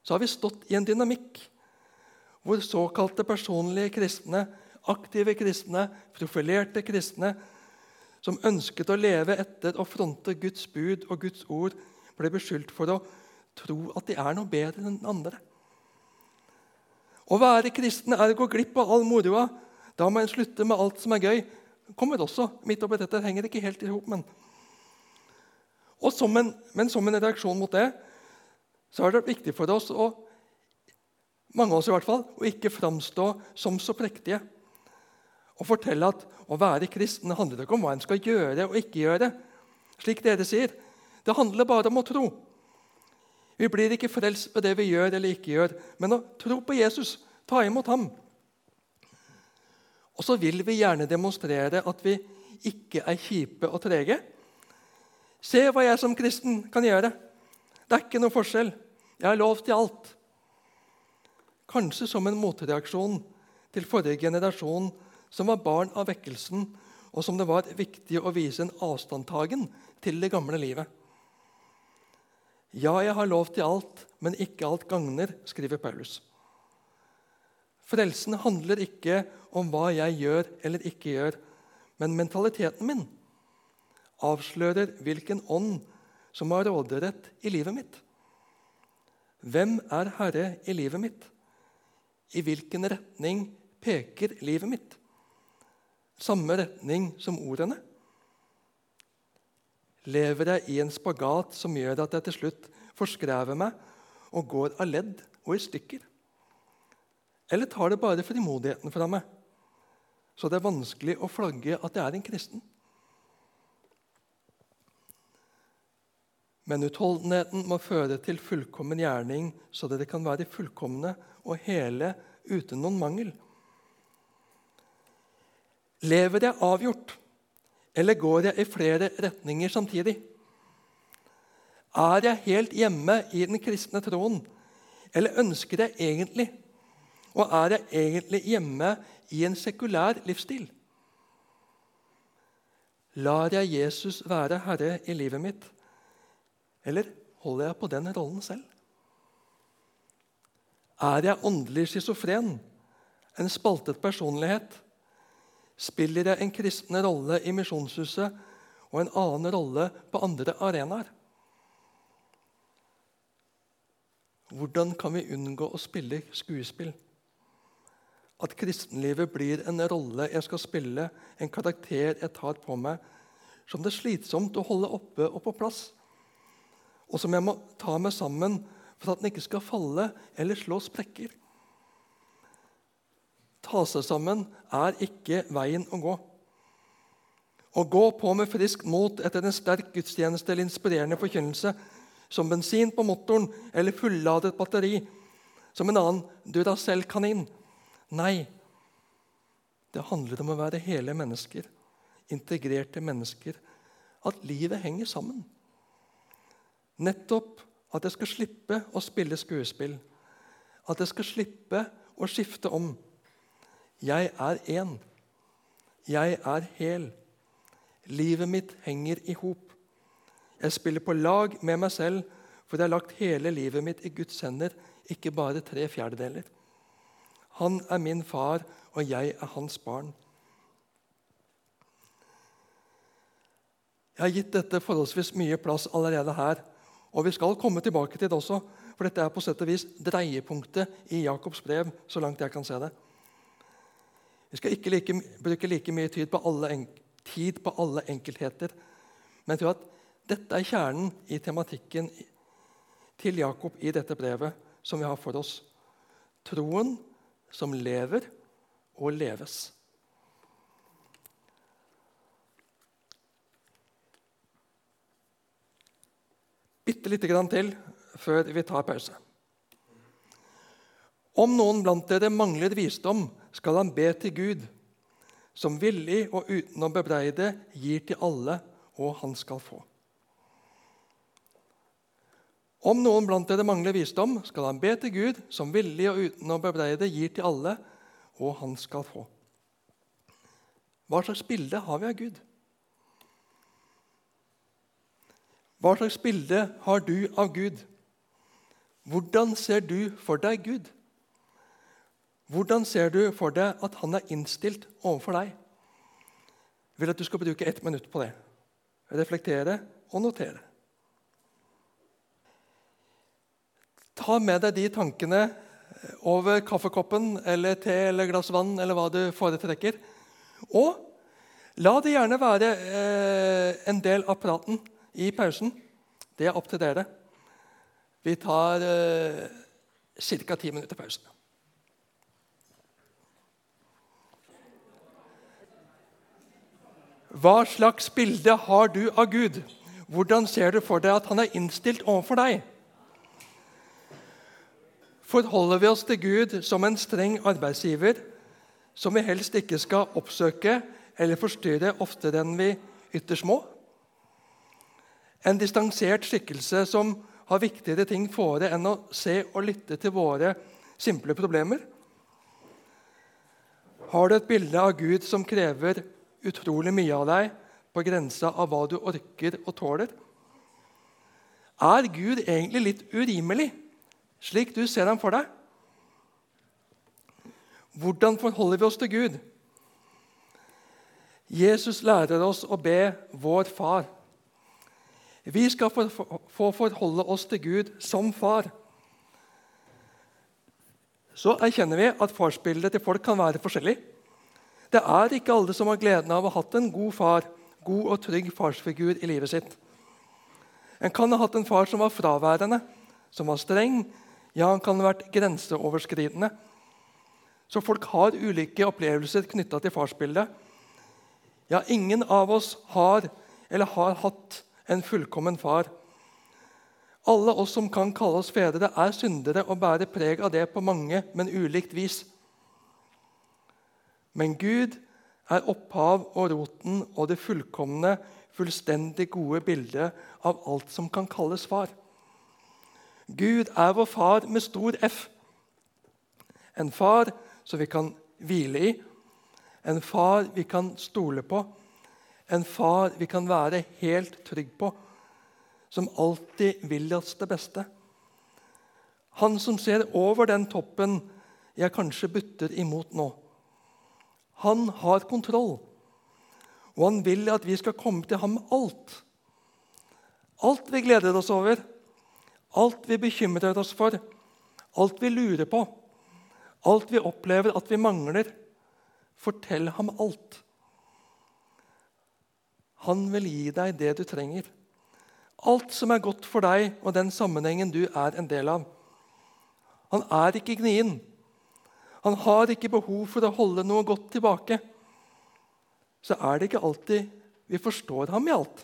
så har vi stått i en dynamikk hvor såkalte personlige kristne, aktive kristne, profilerte kristne, som ønsket å leve etter å fronte Guds bud og Guds ord, ble beskyldt for å tro at de er noe bedre enn andre. Å være kristen er å gå glipp av all moroa. Da må en slutte med alt som er gøy. kommer også midt oppi dette. Det henger ikke helt i hop, men som en, men som en reaksjon mot det så er det viktig for oss å mange av oss i hvert fall, å ikke framstå som så prektige. Og fortelle at å være kristen handler ikke om hva en skal gjøre og ikke gjøre. Slik dere sier. Det handler bare om å tro. Vi blir ikke frelst ved det vi gjør eller ikke gjør, men å tro på Jesus, ta imot ham. Og så vil vi gjerne demonstrere at vi ikke er kjipe og trege. Se hva jeg som kristen kan gjøre. Det er ikke noe forskjell. Jeg har lov til alt. Kanskje som en motreaksjon til forrige generasjon, som var barn av vekkelsen, og som det var viktig å vise en avstandtagen til det gamle livet. Ja, jeg har lov til alt, men ikke alt gagner, skriver Paulus. Frelsen handler ikke om hva jeg gjør eller ikke gjør, men mentaliteten min avslører hvilken ånd som har råderett i livet mitt. Hvem er herre i livet mitt? I hvilken retning peker livet mitt? Samme retning som ordene? Lever jeg i en spagat som gjør at jeg til slutt forskrever meg og går av ledd og i stykker? Eller tar det bare frimodigheten fra meg, så det er vanskelig å flagge at jeg er en kristen? Men utholdenheten må føre til fullkommen gjerning, så dere kan være fullkomne og hele uten noen mangel. Lever jeg avgjort, eller går jeg i flere retninger samtidig? Er jeg helt hjemme i den kristne troen, eller ønsker jeg egentlig Og er jeg egentlig hjemme i en sekulær livsstil? Lar jeg Jesus være herre i livet mitt, eller holder jeg på den rollen selv? Er jeg åndelig schizofren, en spaltet personlighet? Spiller jeg en kristen rolle i Misjonshuset og en annen rolle på andre arenaer? Hvordan kan vi unngå å spille skuespill? At kristenlivet blir en rolle jeg skal spille, en karakter jeg tar på meg, som det er slitsomt å holde oppe og på plass, og som jeg må ta meg sammen for at den ikke skal falle eller slå sprekker. Ta seg sammen er ikke veien å gå. Å gå på med friskt mot etter en sterk gudstjeneste eller inspirerende forkynnelse som bensin på motoren eller fulladet batteri, som en annen Duracell-kanin. Nei, det handler om å være hele mennesker, integrerte mennesker. At livet henger sammen. Nettopp at jeg skal slippe å spille skuespill. At jeg skal slippe å skifte om. Jeg er én. Jeg er hel. Livet mitt henger i hop. Jeg spiller på lag med meg selv, for jeg har lagt hele livet mitt i Guds hender, ikke bare tre fjerdedeler. Han er min far, og jeg er hans barn. Jeg har gitt dette forholdsvis mye plass allerede her, og vi skal komme tilbake til det også, for dette er på sett og vis dreiepunktet i Jakobs brev, så langt jeg kan se det. Vi skal ikke like, bruke like mye tid på, alle, tid på alle enkeltheter, men jeg tror at dette er kjernen i tematikken til Jakob i dette brevet som vi har for oss. Troen som lever og leves. Bitte lite grann til før vi tar pause. Om noen blant dere mangler visdom, skal han be til Gud, som villig og uten å bebreide gir til alle, og han skal få. Om noen blant dere mangler visdom, skal han be til Gud, som villig og uten å bebreide gir til alle, og han skal få. Hva slags bilde har vi av Gud? Hva slags bilde har du av Gud? Hvordan ser du for deg Gud? Hvordan ser du for deg at han er innstilt overfor deg? Jeg vil at du skal bruke ett minutt på det. Reflektere og notere. Ta med deg de tankene over kaffekoppen eller te eller glass vann eller hva du foretrekker. Og la det gjerne være eh, en del av praten i pausen. Det er opp til dere. Vi tar eh, ca. ti minutter pause. Hva slags bilde har du av Gud? Hvordan ser du for deg at han er innstilt overfor deg? Forholder vi oss til Gud som en streng arbeidsgiver som vi helst ikke skal oppsøke eller forstyrre oftere enn vi ytterst må. En distansert skikkelse som har viktigere ting fore enn å se og lytte til våre simple problemer. Har du et bilde av Gud som krever utrolig mye av deg, på grensa av hva du orker og tåler? Er Gud egentlig litt urimelig? Slik du ser ham for deg? Hvordan forholder vi oss til Gud? Jesus lærer oss å be vår far. Vi skal få forholde oss til Gud som far. Så erkjenner vi at farsbildet til folk kan være forskjellig. Det er ikke alle som har gleden av å ha hatt en god far, god og trygg farsfigur i livet sitt. En kan ha hatt en far som var fraværende, som var streng, ja, han kan ha vært grenseoverskridende. Så folk har ulike opplevelser knytta til farsbildet. Ja, ingen av oss har eller har hatt en fullkommen far. Alle oss som kan kalle oss fedre, er syndere og bærer preg av det på mange, men ulikt vis. Men Gud er opphav og roten og det fullkomne fullstendig gode bildet av alt som kan kalles far. Gud er vår far med stor F. En far som vi kan hvile i, en far vi kan stole på, en far vi kan være helt trygg på, som alltid vil oss det beste. Han som ser over den toppen jeg kanskje butter imot nå. Han har kontroll, og han vil at vi skal komme til ham med alt. Alt vi gleder oss over, alt vi bekymrer oss for, alt vi lurer på, alt vi opplever at vi mangler. Fortell ham alt. Han vil gi deg det du trenger. Alt som er godt for deg og den sammenhengen du er en del av. Han er ikke gnien. Han har ikke behov for å holde noe godt tilbake. Så er det ikke alltid vi forstår ham i alt.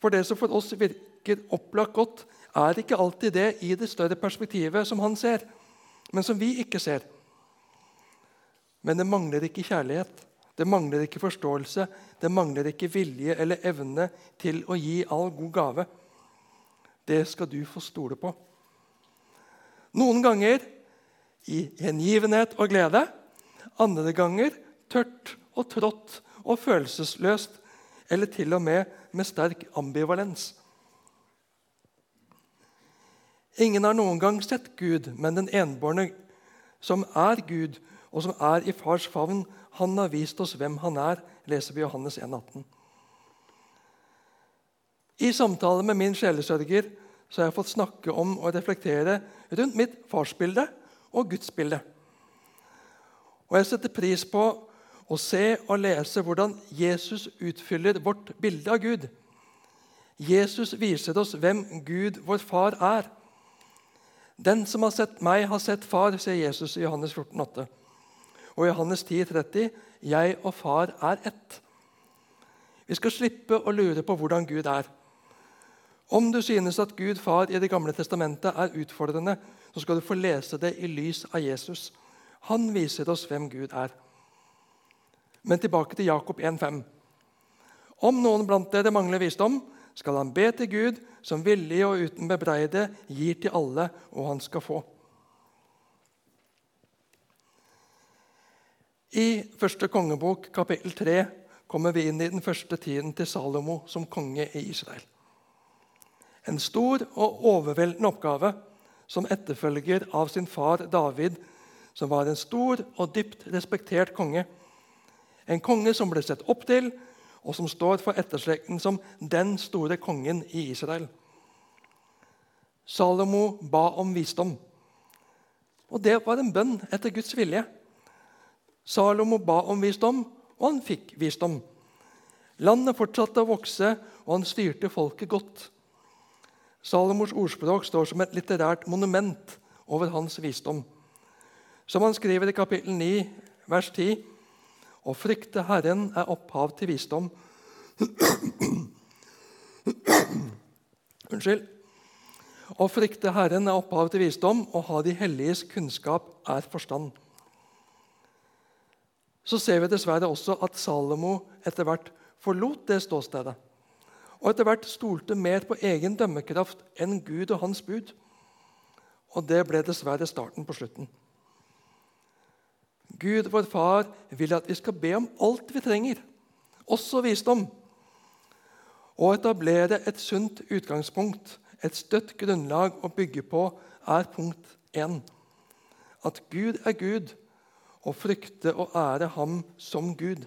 For det som for oss virker opplagt godt, er ikke alltid det i det større perspektivet som han ser, men som vi ikke ser. Men det mangler ikke kjærlighet, det mangler ikke forståelse, det mangler ikke vilje eller evne til å gi all god gave. Det skal du få stole på. Noen ganger i hengivenhet og glede. Andre ganger tørt og trått og følelsesløst, eller til og med med sterk ambivalens. Ingen har noen gang sett Gud, men den enbårne som er Gud, og som er i fars favn, han har vist oss hvem han er, leser vi Johannes 1,18. I samtale med min sjelesørger så har jeg fått snakke om og reflektere rundt mitt farsbilde og gudsbilde. Og jeg setter pris på å se og lese hvordan Jesus utfyller vårt bilde av Gud. Jesus viser oss hvem Gud, vår far, er. Den som har sett meg, har sett far, sier Jesus i Johannes 14, 8. Og i Johannes 10, 30, jeg og far er ett. Vi skal slippe å lure på hvordan Gud er. Om du synes at Gud far i Det gamle testamentet er utfordrende, så skal du få lese det i lys av Jesus. Han viser oss hvem Gud er. Men tilbake til Jakob 1,5. Om noen blant dere mangler visdom, skal han be til Gud, som villig og uten bebreide gir til alle, og han skal få. I første kongebok, kapittel 3, kommer vi inn i den første tiden til Salomo som konge i Israel. En stor og overveldende oppgave som etterfølger av sin far David, som var en stor og dypt respektert konge. En konge som ble sett opp til, og som står for etterslekten som den store kongen i Israel. Salomo ba om visdom. Og det var en bønn etter Guds vilje. Salomo ba om visdom, og han fikk visdom. Landet fortsatte å vokse, og han styrte folket godt. Salomos ordspråk står som et litterært monument over hans visdom. Som han skriver i kapittel 9, vers 10.: Å frykte Herren er opphav til visdom. Unnskyld. Å frykte Herren er opphav til visdom, og ha de helliges kunnskap er forstand. Så ser vi dessverre også at Salomo etter hvert forlot det ståstedet og etter hvert stolte mer på egen dømmekraft enn Gud og hans bud. Og det ble dessverre starten på slutten. Gud, vår far, vil at vi skal be om alt vi trenger, også visdom. Å etablere et sunt utgangspunkt, et støtt grunnlag å bygge på, er punkt én. At Gud er Gud, og frykte og ære Ham som Gud.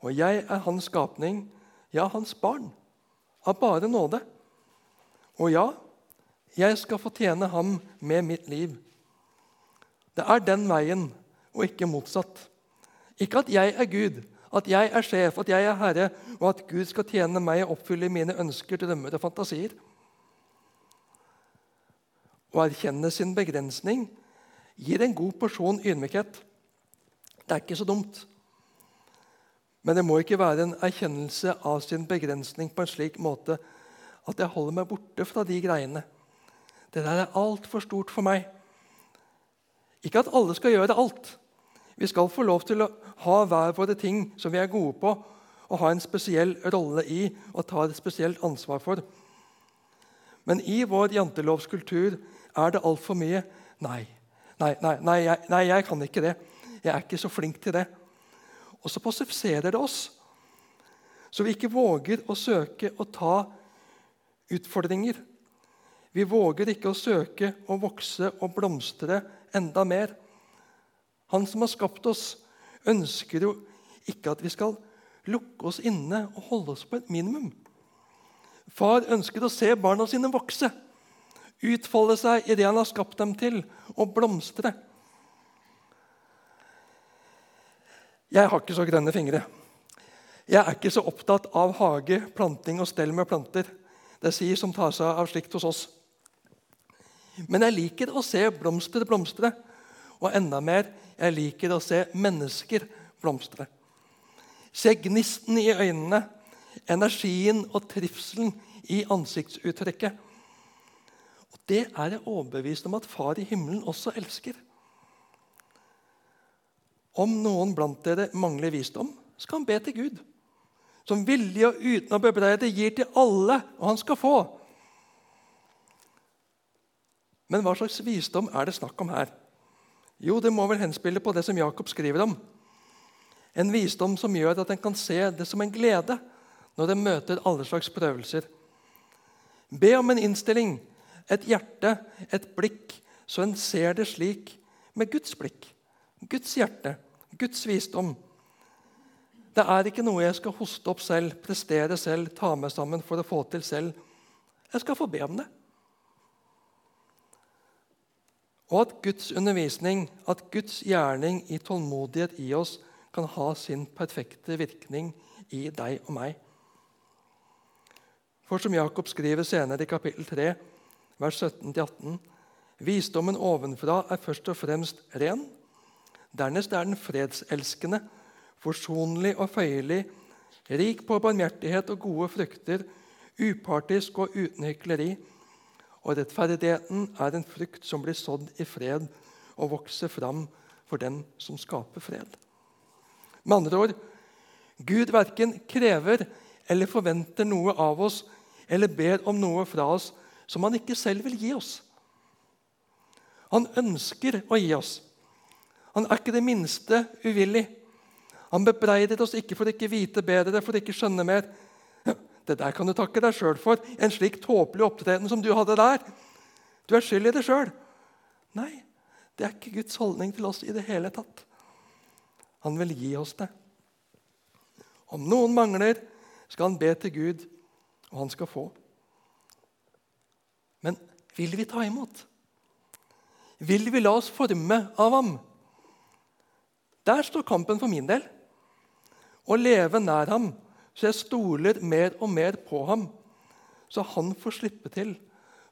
Og jeg er Hans skapning, ja, hans barn, av bare nåde. Og ja, jeg skal fortjene ham med mitt liv. Det er den veien, og ikke motsatt. Ikke at jeg er Gud, at jeg er sjef, at jeg er herre, og at Gud skal tjene meg og oppfylle mine ønsker, drømmer og fantasier. Å erkjenne sin begrensning gir en god porsjon ydmykhet. Det er ikke så dumt. Men det må ikke være en erkjennelse av sin begrensning på en slik måte at jeg holder meg borte fra de greiene. Det der er altfor stort for meg. Ikke at alle skal gjøre alt. Vi skal få lov til å ha hver våre ting som vi er gode på, og ha en spesiell rolle i og ta et spesielt ansvar for. Men i vår jantelovskultur er det altfor mye nei, nei, nei, nei, nei, jeg kan ikke det. Jeg er ikke så flink til det. Og så passifiserer det oss, så vi ikke våger å søke å ta utfordringer. Vi våger ikke å søke å vokse og blomstre enda mer. Han som har skapt oss, ønsker jo ikke at vi skal lukke oss inne og holde oss på et minimum. Far ønsker å se barna sine vokse, utfolde seg i det han har skapt dem til, og blomstre. Jeg har ikke så grønne fingre. Jeg er ikke så opptatt av hage, planting og stell med planter. Det sier som tar seg av slikt hos oss. Men jeg liker å se blomster blomstre. Og enda mer, jeg liker å se mennesker blomstre. Se gnisten i øynene, energien og trivselen i ansiktsuttrykket. Og Det er jeg overbevist om at Far i himmelen også elsker. Om noen blant dere mangler visdom, skal han be til Gud, som villig og uten å bebreide gir til alle, og han skal få. Men hva slags visdom er det snakk om her? Jo, det må vel henspille på det som Jakob skriver om. En visdom som gjør at en kan se det som en glede når en møter alle slags prøvelser. Be om en innstilling, et hjerte, et blikk, så en ser det slik med Guds blikk, Guds hjerte, Guds visdom. Det er ikke noe jeg skal hoste opp selv, prestere selv, ta meg sammen for å få til selv. Jeg skal få be om det. Og at Guds undervisning, at Guds gjerning i tålmodighet i oss, kan ha sin perfekte virkning i deg og meg. For som Jakob skriver senere i kapittel 3, vers 17-18.: Visdommen ovenfra er først og fremst ren. Dernest er den fredselskende, forsonlig og føyelig, rik på barmhjertighet og gode frukter, upartisk og uten hykleri og rettferdigheten er en frukt som blir sådd i fred og vokser fram for den som skaper fred. Med andre ord Gud verken krever eller forventer noe av oss eller ber om noe fra oss som han ikke selv vil gi oss. Han ønsker å gi oss. Han er ikke det minste uvillig. Han bebreider oss ikke for ikke vite bedre, for ikke skjønne mer. Det der kan du takke deg sjøl for. En slik tåpelig opptreden som du hadde der. Du er skyld i det sjøl. Nei, det er ikke Guds holdning til oss i det hele tatt. Han vil gi oss det. Om noen mangler, skal han be til Gud, og han skal få. Men vil vi ta imot? Vil vi la oss forme av ham? Der står kampen for min del. Å leve nær ham så jeg stoler mer og mer på ham, så han får slippe til.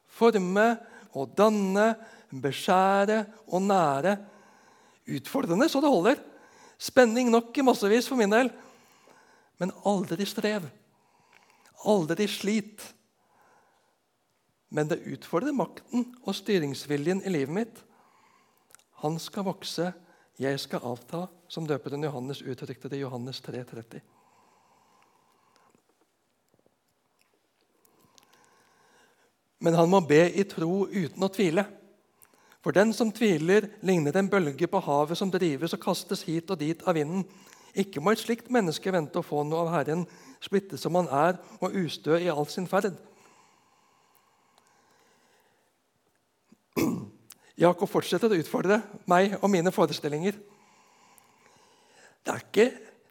Forme og danne, beskjære og nære. Utfordrende så det holder. Spenning nok i massevis for min del. Men aldri strev. Aldri slit. Men det utfordrer makten og styringsviljen i livet mitt. Han skal vokse, jeg skal avta, som døperen Johannes uttrykte det i Johannes 3, Men han må be i tro uten å tvile. For den som tviler, ligner en bølge på havet som drives og kastes hit og dit av vinden. Ikke må et slikt menneske vente å få noe av Herren, splittet som han er og ustø i all sin ferd. Jakob fortsetter å utfordre meg og mine forestillinger. Det er ikke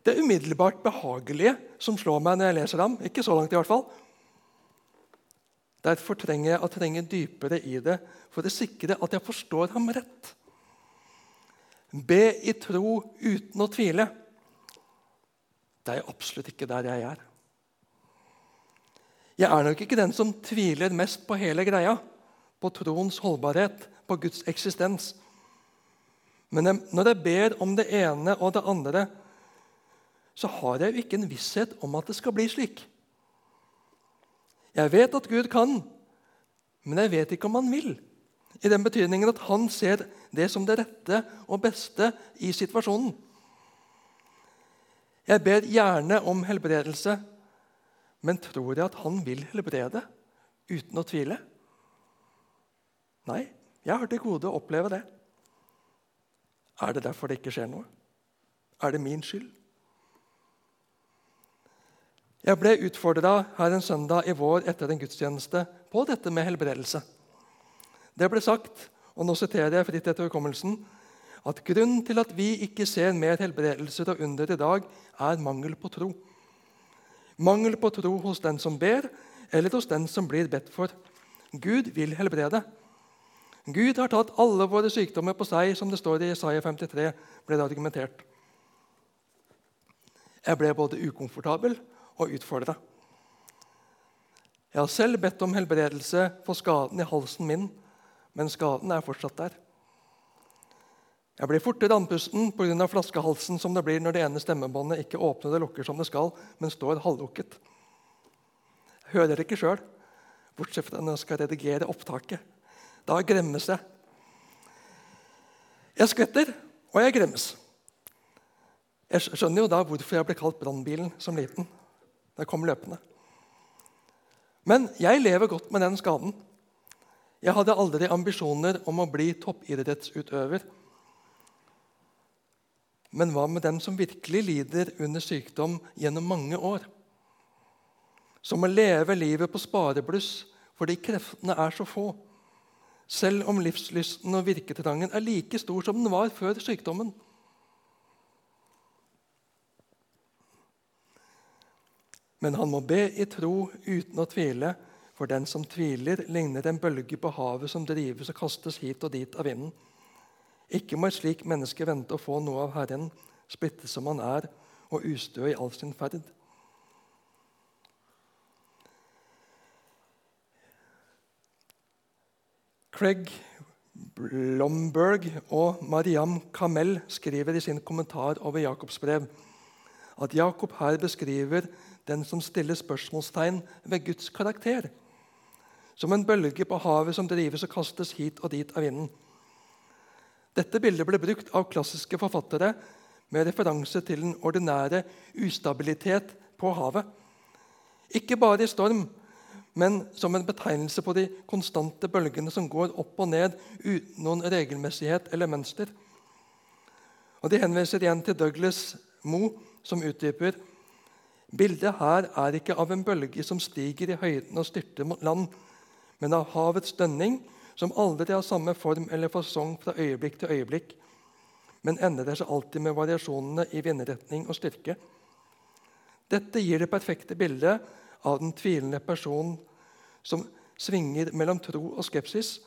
det umiddelbart behagelige som slår meg når jeg leser ham. Ikke så langt i hvert fall. Derfor trenger jeg å trenge dypere i det for å sikre at jeg forstår ham rett. Be i tro uten å tvile. Det er absolutt ikke der jeg er. Jeg er nok ikke den som tviler mest på hele greia, på troens holdbarhet, på Guds eksistens. Men når jeg ber om det ene og det andre, så har jeg jo ikke en visshet om at det skal bli slik. Jeg vet at Gud kan, men jeg vet ikke om han vil. I den betydningen at han ser det som det rette og beste i situasjonen. Jeg ber gjerne om helbredelse, men tror jeg at han vil helbrede uten å tvile? Nei, jeg har til gode å oppleve det. Er det derfor det ikke skjer noe? Er det min skyld? Jeg ble utfordra her en søndag i vår etter en gudstjeneste på dette med helbredelse. Det ble sagt, og nå siterer jeg fritt etter hukommelsen, at grunnen til at vi ikke ser mer helbredelser og under i dag, er mangel på tro. Mangel på tro hos den som ber, eller hos den som blir bedt for. Gud vil helbrede. Gud har tatt alle våre sykdommer på seg, som det står i Isaiah 53. ble det argumentert. Jeg ble både ukomfortabel og utfordre. Jeg har selv bedt om helbredelse for skaden i halsen min, men skaden er fortsatt der. Jeg blir fortere andpusten pga. flaskehalsen som det blir når det ene stemmebåndet ikke åpner og lukker som det skal, men står halvlukket. Jeg hører ikke sjøl, bortsett fra når jeg skal redigere opptaket. Da gremmes jeg. Jeg skvetter, og jeg gremmes. Jeg skjønner jo da hvorfor jeg ble kalt brannbilen som liten. Jeg kom løpende. Men jeg lever godt med den skaden. Jeg hadde aldri ambisjoner om å bli toppidrettsutøver. Men hva med den som virkelig lider under sykdom gjennom mange år? Som å leve livet på sparebluss fordi kreftene er så få selv om livslysten og virketrangen er like stor som den var før sykdommen. Men han må be i tro uten å tvile, for den som tviler, ligner en bølge på havet som drives og kastes hit og dit av vinden. Ikke må et slikt menneske vente å få noe av Herren, splittet som han er, og ustø i all sin ferd. Craig Blomberg og Mariam Kamel skriver i sin kommentar over Jakobs brev at Jakob her beskriver den som stiller spørsmålstegn ved Guds karakter. Som en bølge på havet som drives og kastes hit og dit av vinden. Dette bildet ble brukt av klassiske forfattere med referanse til den ordinære ustabilitet på havet. Ikke bare i storm, men som en betegnelse på de konstante bølgene som går opp og ned uten noen regelmessighet eller mønster. Og De henviser igjen til Douglas Moe, som utdyper Bildet her er ikke av en bølge som stiger i høyden og styrter mot land, men av havets dønning, som aldri har samme form eller fasong fra øyeblikk til øyeblikk, men endrer seg alltid med variasjonene i vindretning og styrke. Dette gir det perfekte bildet av den tvilende personen som svinger mellom tro og skepsis,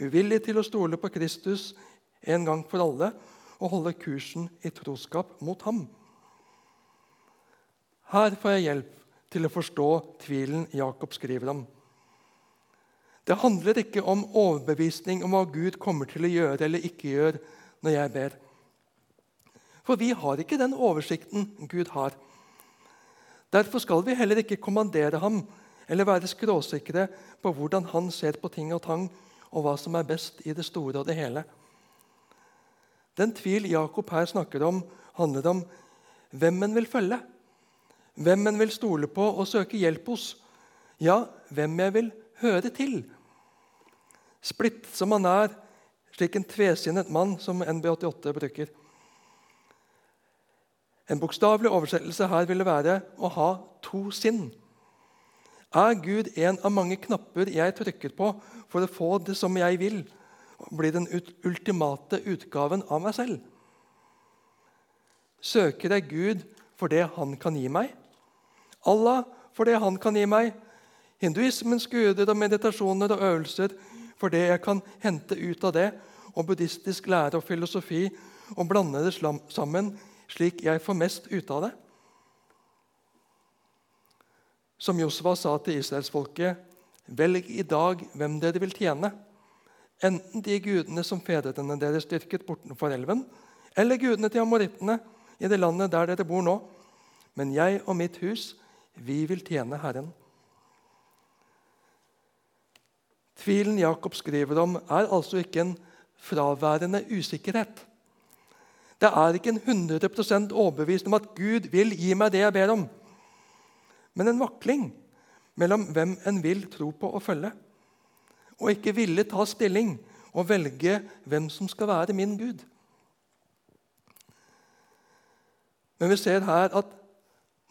uvillig til å stole på Kristus en gang for alle og holde kursen i troskap mot ham. Her får jeg hjelp til å forstå tvilen Jakob skriver om. Det handler ikke om overbevisning om hva Gud kommer til å gjøre eller ikke gjøre når jeg ber. For vi har ikke den oversikten Gud har. Derfor skal vi heller ikke kommandere ham eller være skråsikre på hvordan han ser på ting og tang, og hva som er best i det store og det hele. Den tvil Jakob her snakker om, handler om hvem en vil følge. Hvem en vil stole på og søke hjelp hos. Ja, hvem jeg vil høre til. Splitt som han er, slik en tvesinnet mann som NB88 bruker. En bokstavelig oversettelse her ville være å ha to sinn. Er Gud en av mange knapper jeg trykker på for å få det som jeg vil? Blir den ultimate utgaven av meg selv? Søker jeg Gud for det han kan gi meg? Allah for det han kan gi meg? Hinduismens guder og meditasjoner og øvelser for det jeg kan hente ut av det, og buddhistisk lære og filosofi, og blande det sammen slik jeg får mest ut av det? Som Josva sa til israelsfolket, velg i dag hvem dere vil tjene. Enten de gudene som fedrene deres styrket bortenfor elven, eller gudene til amorittene i det landet der dere bor nå. Men jeg og mitt hus, vi vil tjene Herren. Tvilen Jakob skriver om, er altså ikke en fraværende usikkerhet. Det er ikke en 100 overbevist om at Gud vil gi meg det jeg ber om, men en vakling mellom hvem en vil tro på og følge, og ikke ville ta stilling og velge hvem som skal være min Gud. Men vi ser her at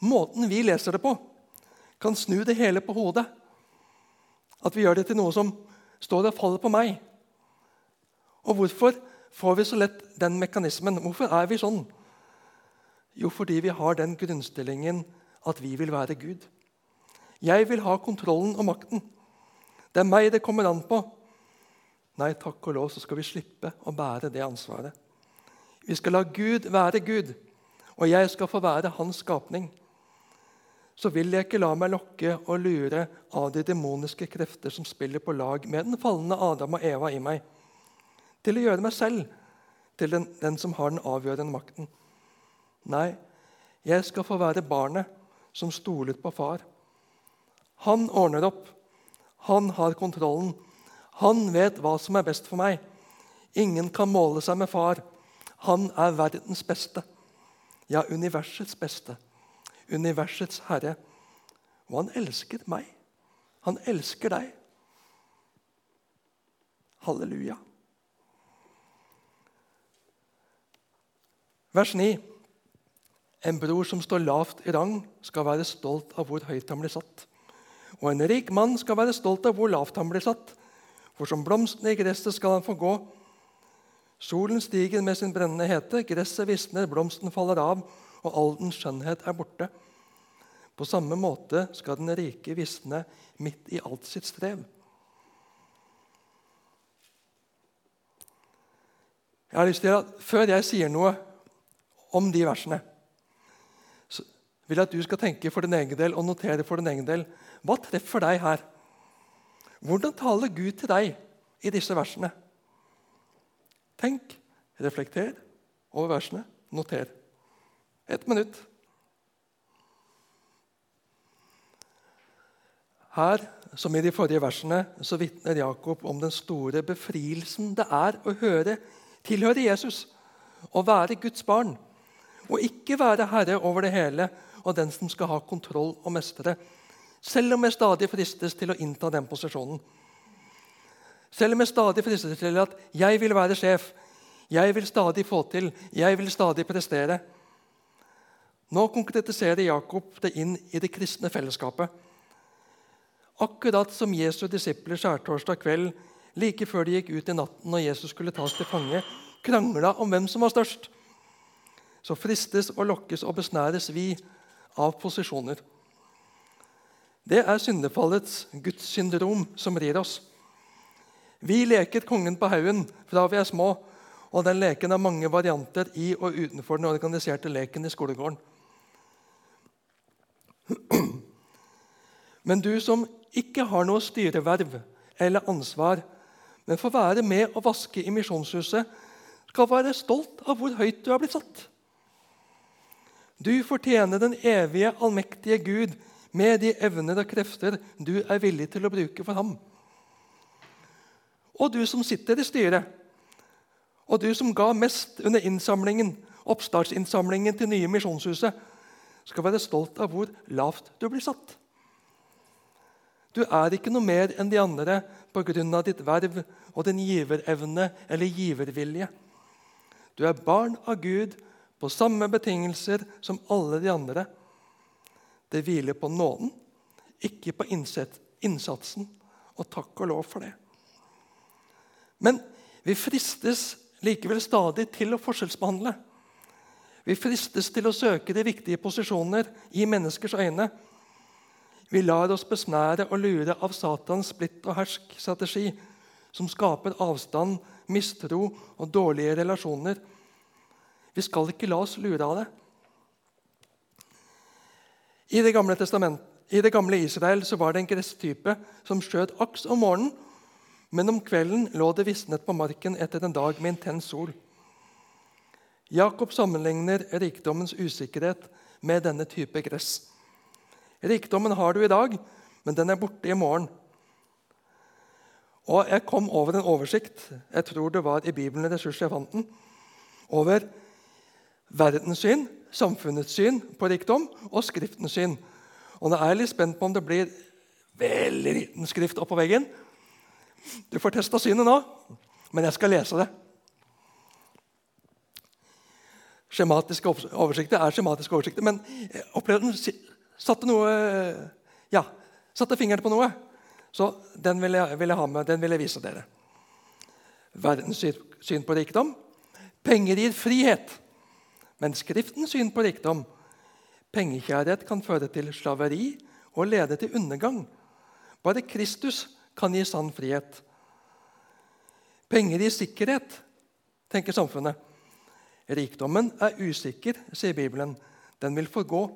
måten vi leser det på, kan snu det hele på hodet. At vi gjør det til noe som står og faller på meg. Og hvorfor får vi så lett den mekanismen? Hvorfor er vi sånn? Jo, fordi vi har den grunnstillingen at vi vil være Gud. Jeg vil ha kontrollen og makten. Det er meg det kommer an på. Nei, takk og lov, så skal vi slippe å bære det ansvaret. Vi skal la Gud være Gud, og jeg skal få være hans skapning. Så vil jeg ikke la meg lokke og lure av de demoniske krefter som spiller på lag med den falne Adam og Eva i meg, til å gjøre meg selv til den, den som har den avgjørende makten. Nei, jeg skal få være barnet som stoler på far. Han ordner opp. Han har kontrollen. Han vet hva som er best for meg. Ingen kan måle seg med far. Han er verdens beste. Ja, universets beste. Universets herre. Og han elsker meg. Han elsker deg. Halleluja. Vers 9. En bror som står lavt i rang, skal være stolt av hvor høyt han blir satt. Og en rik mann skal være stolt av hvor lavt han blir satt. For som blomstene i gresset skal han få gå. Solen stiger med sin brennende hete, gresset visner, blomsten faller av, og all den skjønnhet er borte. På samme måte skal den rike visne midt i alt sitt strev. Jeg har lyst til at Før jeg sier noe om de versene, vil jeg at du skal tenke for din egen del og notere for din egen del. Hva treffer deg her? Hvordan taler Gud til deg i disse versene? Tenk, reflekter over versene, noter. Ett minutt. Her, som i de forrige versene, så vitner Jakob om den store befrielsen det er å høre tilhøre Jesus, å være Guds barn, og ikke være herre over det hele og den som skal ha kontroll og mestre. Selv om jeg stadig fristes til å innta den posisjonen. Selv om jeg stadig fristes til at jeg vil være sjef, jeg vil stadig få til, jeg vil stadig prestere. Nå konkretiserer Jakob det inn i det kristne fellesskapet. Akkurat som Jesu disipler skjærtorsdag kveld, like før de gikk ut i natten når Jesus skulle tas til fange, krangla om hvem som var størst, så fristes og lokkes og besnæres vi av posisjoner. Det er syndefallets Guds syndrom som rir oss. Vi leker kongen på haugen fra vi er små, og den leken har mange varianter i og utenfor den organiserte leken i skolegården. (clears throat) Men du som ikke har noe styreverv eller ansvar, men får være med og vaske i misjonshuset, skal være stolt av hvor høyt du er blitt satt. Du fortjener den evige, allmektige Gud med de evner og krefter du er villig til å bruke for ham. Og du som sitter i styret, og du som ga mest under innsamlingen, oppstartsinnsamlingen til nye Misjonshuset, skal være stolt av hvor lavt du blir satt. Du er ikke noe mer enn de andre pga. ditt verv og din giverevne eller givervilje. Du er barn av Gud på samme betingelser som alle de andre. Det hviler på nåden, ikke på innsatsen. Og takk og lov for det. Men vi fristes likevel stadig til å forskjellsbehandle. Vi fristes til å søke de viktige posisjoner i menneskers øyne. Vi lar oss besnære og lure av Satans splitt og hersk-strategi, som skaper avstand, mistro og dårlige relasjoner vi skal ikke la oss lure av det. I Det gamle i det gamle Israel var det en gresstype som skjøt aks om morgenen, men om kvelden lå det visnet på marken etter en dag med intens sol. Jakob sammenligner rikdommens usikkerhet med denne type gress. Rikdommen har du i dag, men den er borte i morgen. Og Jeg kom over en oversikt jeg tror det var i Bibelen ressurs jeg fant den, over verdens syn, samfunnets syn på rikdom og Skriftens syn. Og Nå er jeg litt spent på om det blir veldig liten skrift oppå veggen. Du får testa synet nå, men jeg skal lese det. Skjematiske oversikter er skjematiske oversikter, men jeg opplevde den satte noe Ja, satte fingeren på noe. Så den vil jeg, vil jeg ha med, den vil jeg vise dere. Verdens syn på rikdom. Penger gir frihet. Men Skriftens syn på rikdom Pengekjærlighet kan føre til slaveri og lede til undergang. Bare Kristus kan gi sann frihet. Penger gir sikkerhet, tenker samfunnet. Rikdommen er usikker, sier Bibelen. Den vil forgå.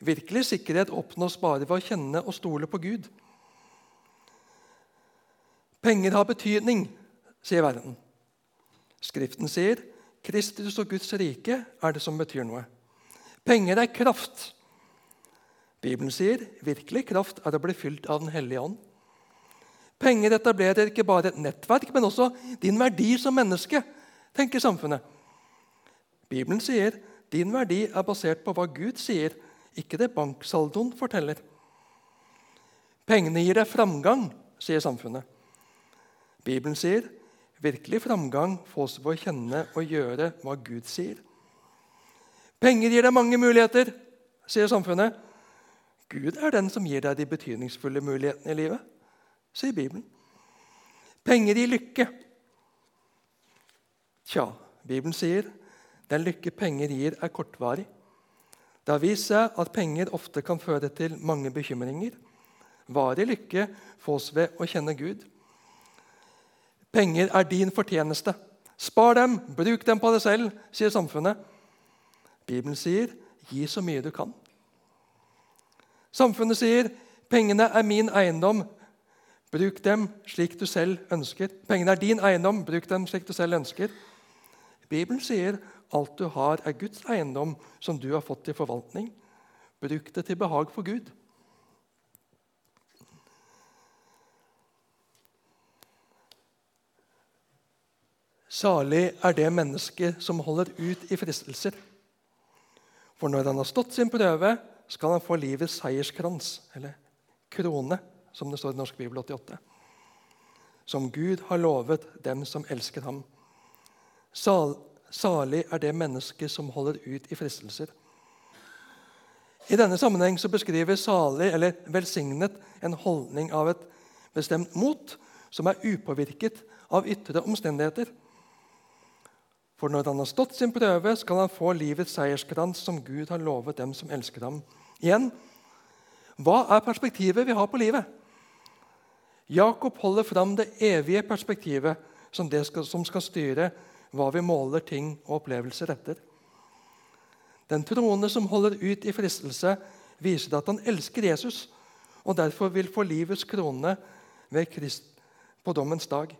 Virkelig sikkerhet oppnås bare ved å kjenne og stole på Gud. Penger har betydning, sier verden. Skriften sier Kristus og Guds rike er det som betyr noe. Penger er kraft. Bibelen sier virkelig kraft er å bli fylt av Den hellige ånd. Penger etablerer ikke bare et nettverk, men også din verdi som menneske, tenker samfunnet. Bibelen sier din verdi er basert på hva Gud sier, ikke det banksaldoen forteller. Pengene gir deg framgang, sier samfunnet. Bibelen sier virkelig framgang fås ved å kjenne og gjøre hva Gud sier. Penger gir deg mange muligheter, sier samfunnet. Gud er den som gir deg de betydningsfulle mulighetene i livet, sier Bibelen. Penger gir lykke. Tja, Bibelen sier den lykke penger gir, er kortvarig. Det har vist seg at penger ofte kan føre til mange bekymringer. Varig lykke fås ved å kjenne Gud. Penger er din fortjeneste. Spar dem, bruk dem på deg selv, sier samfunnet. Bibelen sier 'gi så mye du kan'. Samfunnet sier 'pengene er min eiendom'. Bruk dem slik du selv ønsker. Pengene er din eiendom, bruk dem slik du selv ønsker. Bibelen sier alt du har, er Guds eiendom som du har fått til forvaltning. Bruk det til behag for Gud. Salig er det mennesket som holder ut i fristelser. For når han har stått sin prøve, skal han få livets seierskrans, eller krone, som det står i Norsk Bibel 88. Som Gud har lovet dem som elsker ham. Sal, salig er det mennesket som holder ut i fristelser. I denne sammenheng så beskriver salig eller velsignet en holdning av et bestemt mot som er upåvirket av ytre omstendigheter. For når han har stått sin prøve, skal han få livets seierskrans som Gud har lovet dem som elsker ham. Igjen, hva er perspektivet vi har på livet? Jakob holder fram det evige perspektivet som, skal, som skal styre hva vi måler ting og opplevelser etter. Den troende som holder ut i fristelse, viser at han elsker Jesus og derfor vil få livets krone ved Krist på dommens dag.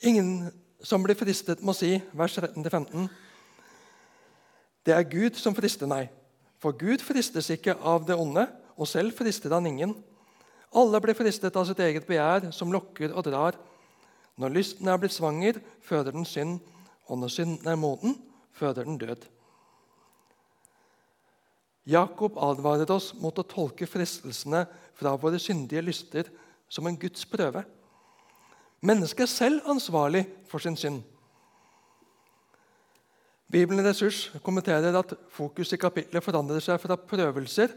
Ingen som blir fristet, må si, vers 13-15, det er Gud som frister nei. For Gud fristes ikke av det onde, og selv frister han ingen. Alle blir fristet av sitt eget begjær, som lokker og drar. Når lysten er blitt svanger, føder den synd, og når synden er moden, føder den død. Jakob advarer oss mot å tolke fristelsene fra våre syndige lyster som en Guds prøve. Mennesket er selv ansvarlig for sin synd. Bibelen Ressurs kommenterer at fokus i kapitlet forandrer seg fra prøvelser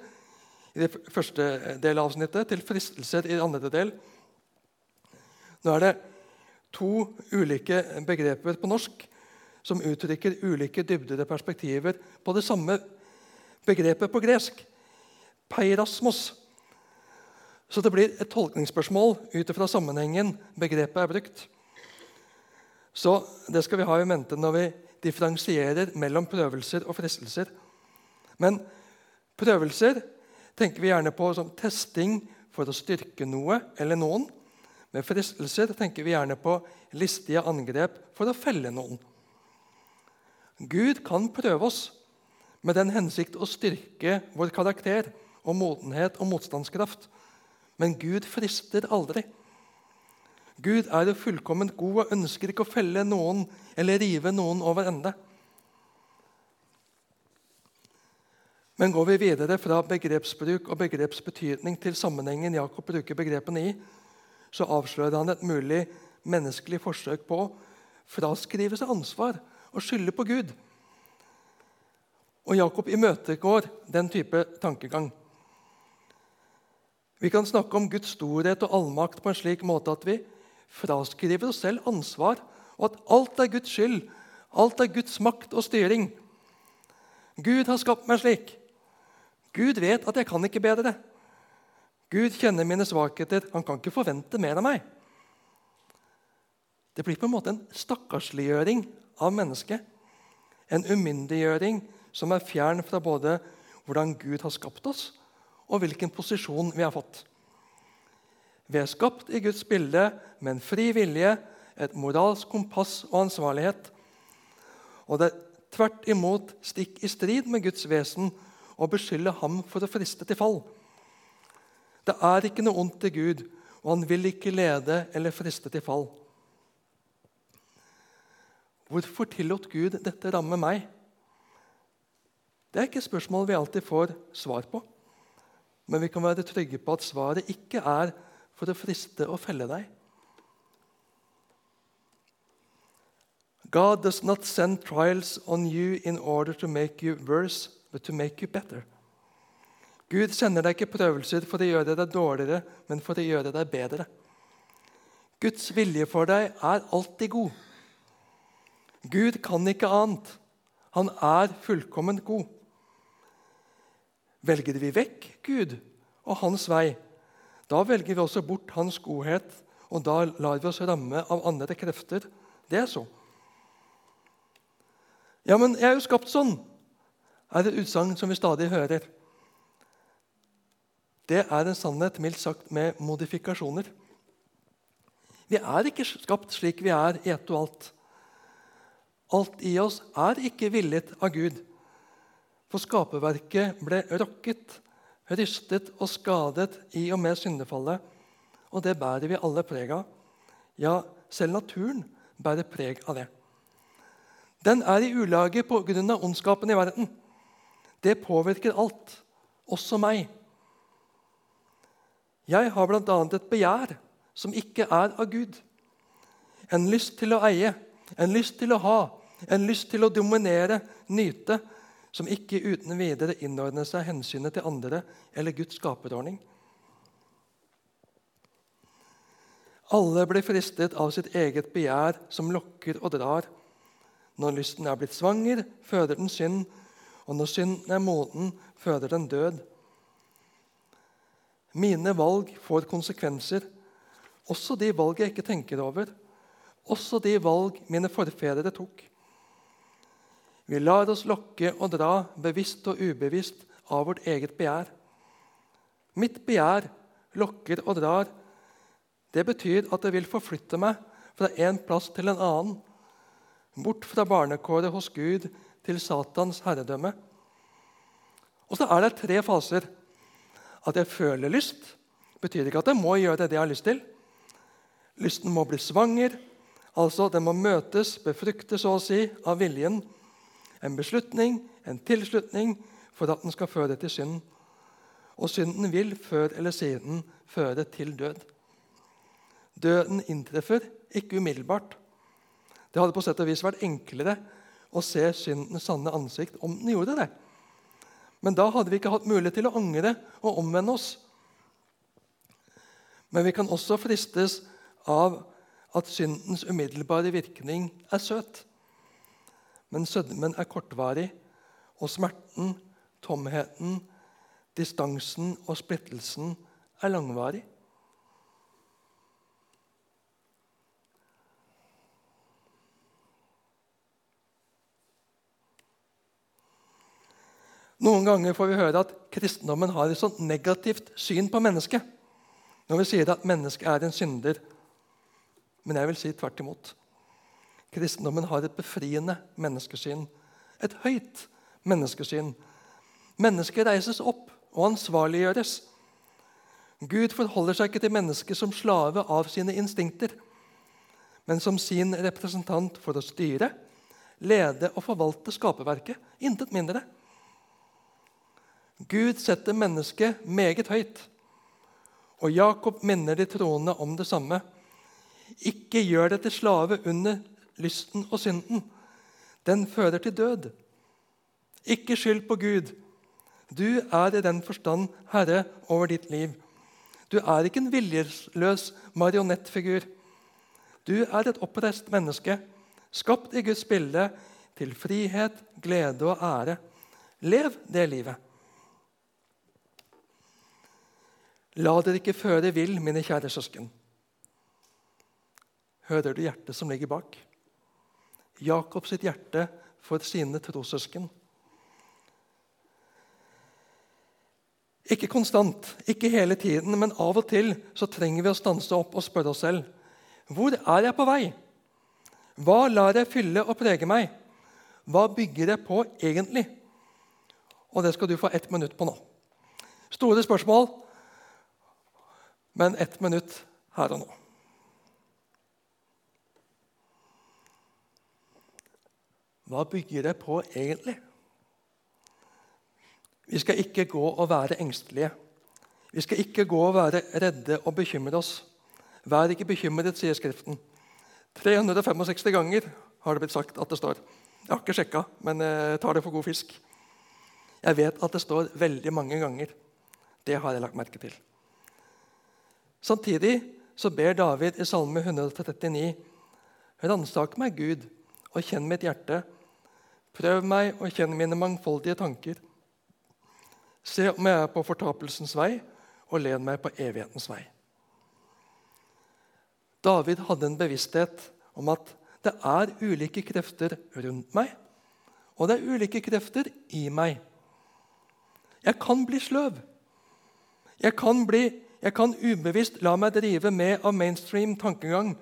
i det første del av avsnittet til fristelser i det andre del. Nå er det to ulike begreper på norsk som uttrykker ulike dybder og perspektiver på det samme begrepet på gresk. Peirasmos så det blir et tolkningsspørsmål ut fra sammenhengen begrepet er brukt. Så det skal vi ha i mente når vi differensierer mellom prøvelser og fristelser. Men prøvelser tenker vi gjerne på som testing for å styrke noe eller noen. Med fristelser tenker vi gjerne på listige angrep for å felle noen. Gud kan prøve oss med den hensikt å styrke vår karakter og modenhet og motstandskraft men Gud frister aldri. Gud er jo fullkomment god og ønsker ikke å felle noen eller rive noen over ende. Men går vi videre fra begrepsbruk og begrepsbetydning til sammenhengen Jakob bruker begrepene i, så avslører han et mulig menneskelig forsøk på å fraskrive seg ansvar og skylde på Gud. Og Jakob imøtegår den type tankegang. Vi kan snakke om Guds storhet og allmakt på en slik måte at vi fraskriver oss selv ansvar, og at alt er Guds skyld, alt er Guds makt og styring. Gud har skapt meg slik. Gud vet at jeg kan ikke bedre. Gud kjenner mine svakheter. Han kan ikke forvente mer av meg. Det blir på en måte en stakkarsliggjøring av mennesket. En umyndiggjøring som er fjern fra både hvordan Gud har skapt oss, og hvilken posisjon vi har fått. Vi er skapt i Guds bilde med en fri vilje, et moralsk kompass og ansvarlighet. Og det er tvert imot stikk i strid med Guds vesen å beskylde ham for å friste til fall. Det er ikke noe ondt i Gud, og han vil ikke lede eller friste til fall. Hvorfor tillot Gud dette ramme meg? Det er ikke spørsmål vi alltid får svar på. Men vi kan være trygge på at svaret ikke er for å friste og felle deg. God does not send trials on you in order to make you worse, but to make you better. Gud sender deg ikke prøvelser for å gjøre deg dårligere, men for å gjøre deg bedre. Guds vilje for deg er alltid god. Gud kan ikke annet. Han er fullkomment god. Velger vi vekk Gud og hans vei, da velger vi også bort hans godhet, og da lar vi oss ramme av andre krefter. Det er så. Ja, men jeg er jo skapt sånn, er et utsagn som vi stadig hører. Det er en sannhet mildt sagt med modifikasjoner. Vi er ikke skapt slik vi er i ett og alt. Alt i oss er ikke villet av Gud. For skaperverket ble rokket, rystet og skadet i og med syndefallet. Og det bærer vi alle preg av. Ja, selv naturen bærer preg av det. Den er i ulage pga. ondskapen i verden. Det påvirker alt, også meg. Jeg har bl.a. et begjær som ikke er av Gud. En lyst til å eie, en lyst til å ha, en lyst til å dominere, nyte, som ikke uten videre innordner seg hensynet til andre eller Guds skaperordning. Alle blir fristet av sitt eget begjær, som lokker og drar. Når lysten er blitt svanger, føder den synd, og når synden er moden, føder den død. Mine valg får konsekvenser, også de valg jeg ikke tenker over. Også de valg mine forfedre tok. Vi lar oss lokke og dra, bevisst og ubevisst, av vårt eget begjær. Mitt begjær lokker og drar. Det betyr at det vil forflytte meg fra en plass til en annen. Bort fra barnekåret hos Gud til Satans herredømme. Og så er det tre faser. At jeg føler lyst, betyr ikke at jeg må gjøre det jeg har lyst til. Lysten må bli svanger, altså den må møtes, befruktes så å si, av viljen. En beslutning, en tilslutning, for at den skal føre til synd. Og synden vil før eller siden føre til død. Døden inntreffer ikke umiddelbart. Det hadde på sett og vis vært enklere å se syndens sanne ansikt om den gjorde det. Men da hadde vi ikke hatt mulighet til å angre og omvende oss. Men vi kan også fristes av at syndens umiddelbare virkning er søt. Men sødmen er kortvarig, og smerten, tomheten, distansen og splittelsen er langvarig. Noen ganger får vi høre at kristendommen har et sånt negativt syn på mennesket. Når vi sier at mennesket er en synder. Men jeg vil si tvert imot. Kristendommen har et befriende menneskesyn. Et høyt menneskesyn. Mennesket reises opp og ansvarliggjøres. Gud forholder seg ikke til mennesket som slave av sine instinkter. men som sin representant for å styre, lede og forvalte skaperverket. Intet mindre. Gud setter mennesket meget høyt. Og Jakob minner de troende om det samme. Ikke gjør det til slave under lysten og synden. Den fører til død. Ikke skyld på Gud. Du er i den forstand herre over ditt liv. Du er ikke en viljeløs marionettfigur. Du er et oppreist menneske, skapt i Guds bilde, til frihet, glede og ære. Lev det livet. La dere ikke føre vill, mine kjære søsken. Hører du hjertet som ligger bak? Jakobs hjerte for sine trossøsken. Ikke konstant, ikke hele tiden, men av og til så trenger vi å stanse opp og spørre oss selv hvor er jeg på vei. Hva lar jeg fylle og prege meg? Hva bygger jeg på egentlig? Og det skal du få ett minutt på nå. Store spørsmål, men ett minutt her og nå. Hva bygger det på egentlig? Vi skal ikke gå og være engstelige. Vi skal ikke gå og være redde og bekymre oss. Vær ikke bekymret, sier Skriften. 365 ganger har det blitt sagt at det står. Jeg har ikke sjekka, men jeg tar det for god fisk. Jeg vet at det står veldig mange ganger. Det har jeg lagt merke til. Samtidig så ber David i Salme 139.: Ransak meg, Gud, og kjenn mitt hjerte. Prøv meg og kjenn mine mangfoldige tanker. Se om jeg er på fortapelsens vei, og len meg på evighetens vei. David hadde en bevissthet om at det er ulike krefter rundt meg, og det er ulike krefter i meg. Jeg kan bli sløv. Jeg kan, bli, jeg kan ubevisst la meg drive med av mainstream tankegang,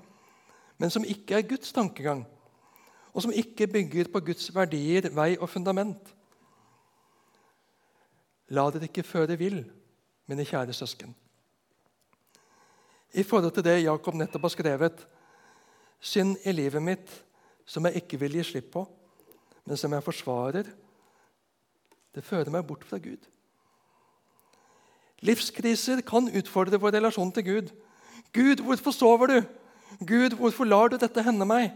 men som ikke er Guds tankegang, og som ikke bygger på Guds verdier, vei og fundament. La dere ikke føre vill, mine kjære søsken. I forhold til det Jakob nettopp har skrevet Synd i livet mitt som jeg ikke vil gi slipp på, men som jeg forsvarer, det fører meg bort fra Gud. Livskriser kan utfordre vår relasjon til Gud. Gud, hvorfor sover du? Gud, hvorfor lar du dette hende meg?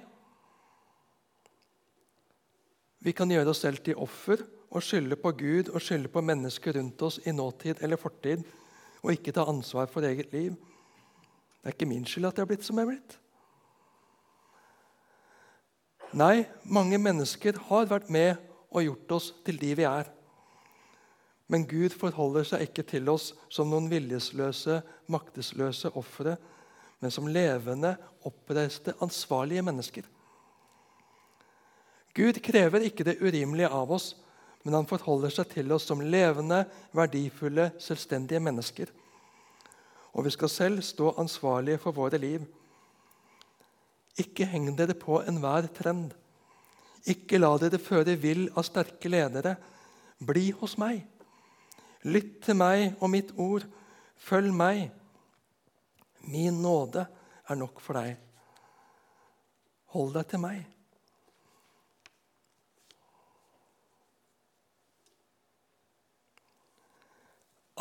Vi kan gjøre oss selv til offer og skylde på Gud og skylde på mennesker rundt oss i nåtid eller fortid, og ikke ta ansvar for eget liv. Det er ikke min skyld at jeg har blitt som jeg har blitt. Nei, mange mennesker har vært med og gjort oss til de vi er. Men Gud forholder seg ikke til oss som noen viljesløse, maktesløse ofre, men som levende, oppreiste, ansvarlige mennesker. Gud krever ikke det urimelige av oss, men han forholder seg til oss som levende, verdifulle, selvstendige mennesker. Og vi skal selv stå ansvarlige for våre liv. Ikke heng dere på enhver trend. Ikke la dere føre vill av sterke ledere. Bli hos meg. Lytt til meg og mitt ord. Følg meg. Min nåde er nok for deg. Hold deg til meg.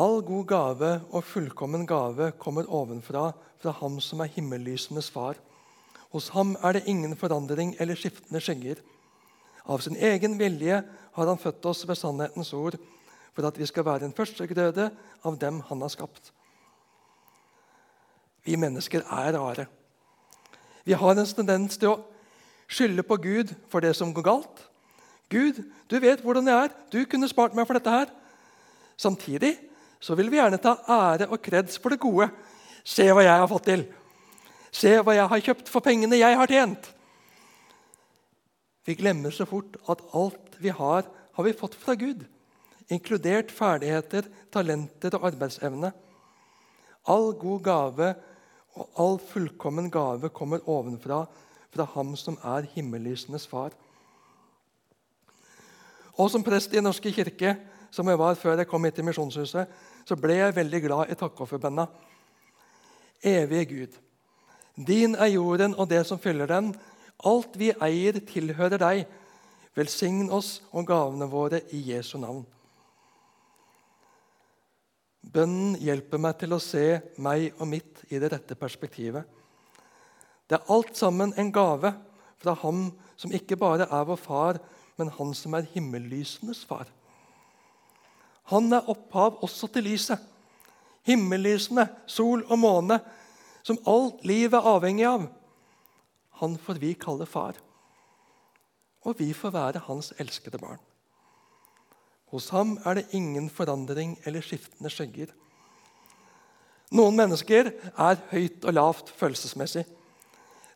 All god gave og fullkommen gave kommer ovenfra, fra Ham som er himmellysenes far. Hos ham er det ingen forandring eller skiftende skygger. Av sin egen vilje har han født oss ved sannhetens ord, for at vi skal være en førstegrøde av dem han har skapt. Vi mennesker er rare. Vi har en tendens til å skylde på Gud for det som går galt. Gud, du vet hvordan jeg er. Du kunne spart meg for dette her. Samtidig så vil vi gjerne ta ære og kreds for det gode. Se hva jeg har fått til. Se hva jeg har kjøpt for pengene jeg har tjent. Vi glemmer så fort at alt vi har, har vi fått fra Gud. Inkludert ferdigheter, talenter og arbeidsevne. All god gave og all fullkommen gave kommer ovenfra, fra Ham som er himmellysenes far. Og som prest i Norske kirke, som jeg var før jeg kom hit til Misjonshuset, så ble jeg veldig glad i takkofferbønna. Evige Gud, Din er jorden og det som fyller den. Alt vi eier, tilhører deg. Velsign oss og gavene våre i Jesu navn. Bønnen hjelper meg til å se meg og mitt i det rette perspektivet. Det er alt sammen en gave fra Ham som ikke bare er vår far, men Han som er himmellysenes far. Han er opphav også til lyset. Himmellysene, sol og måne, som alt liv er avhengig av. Han får vi kalle far. Og vi får være hans elskede barn. Hos ham er det ingen forandring eller skiftende skygger. Noen mennesker er høyt og lavt følelsesmessig.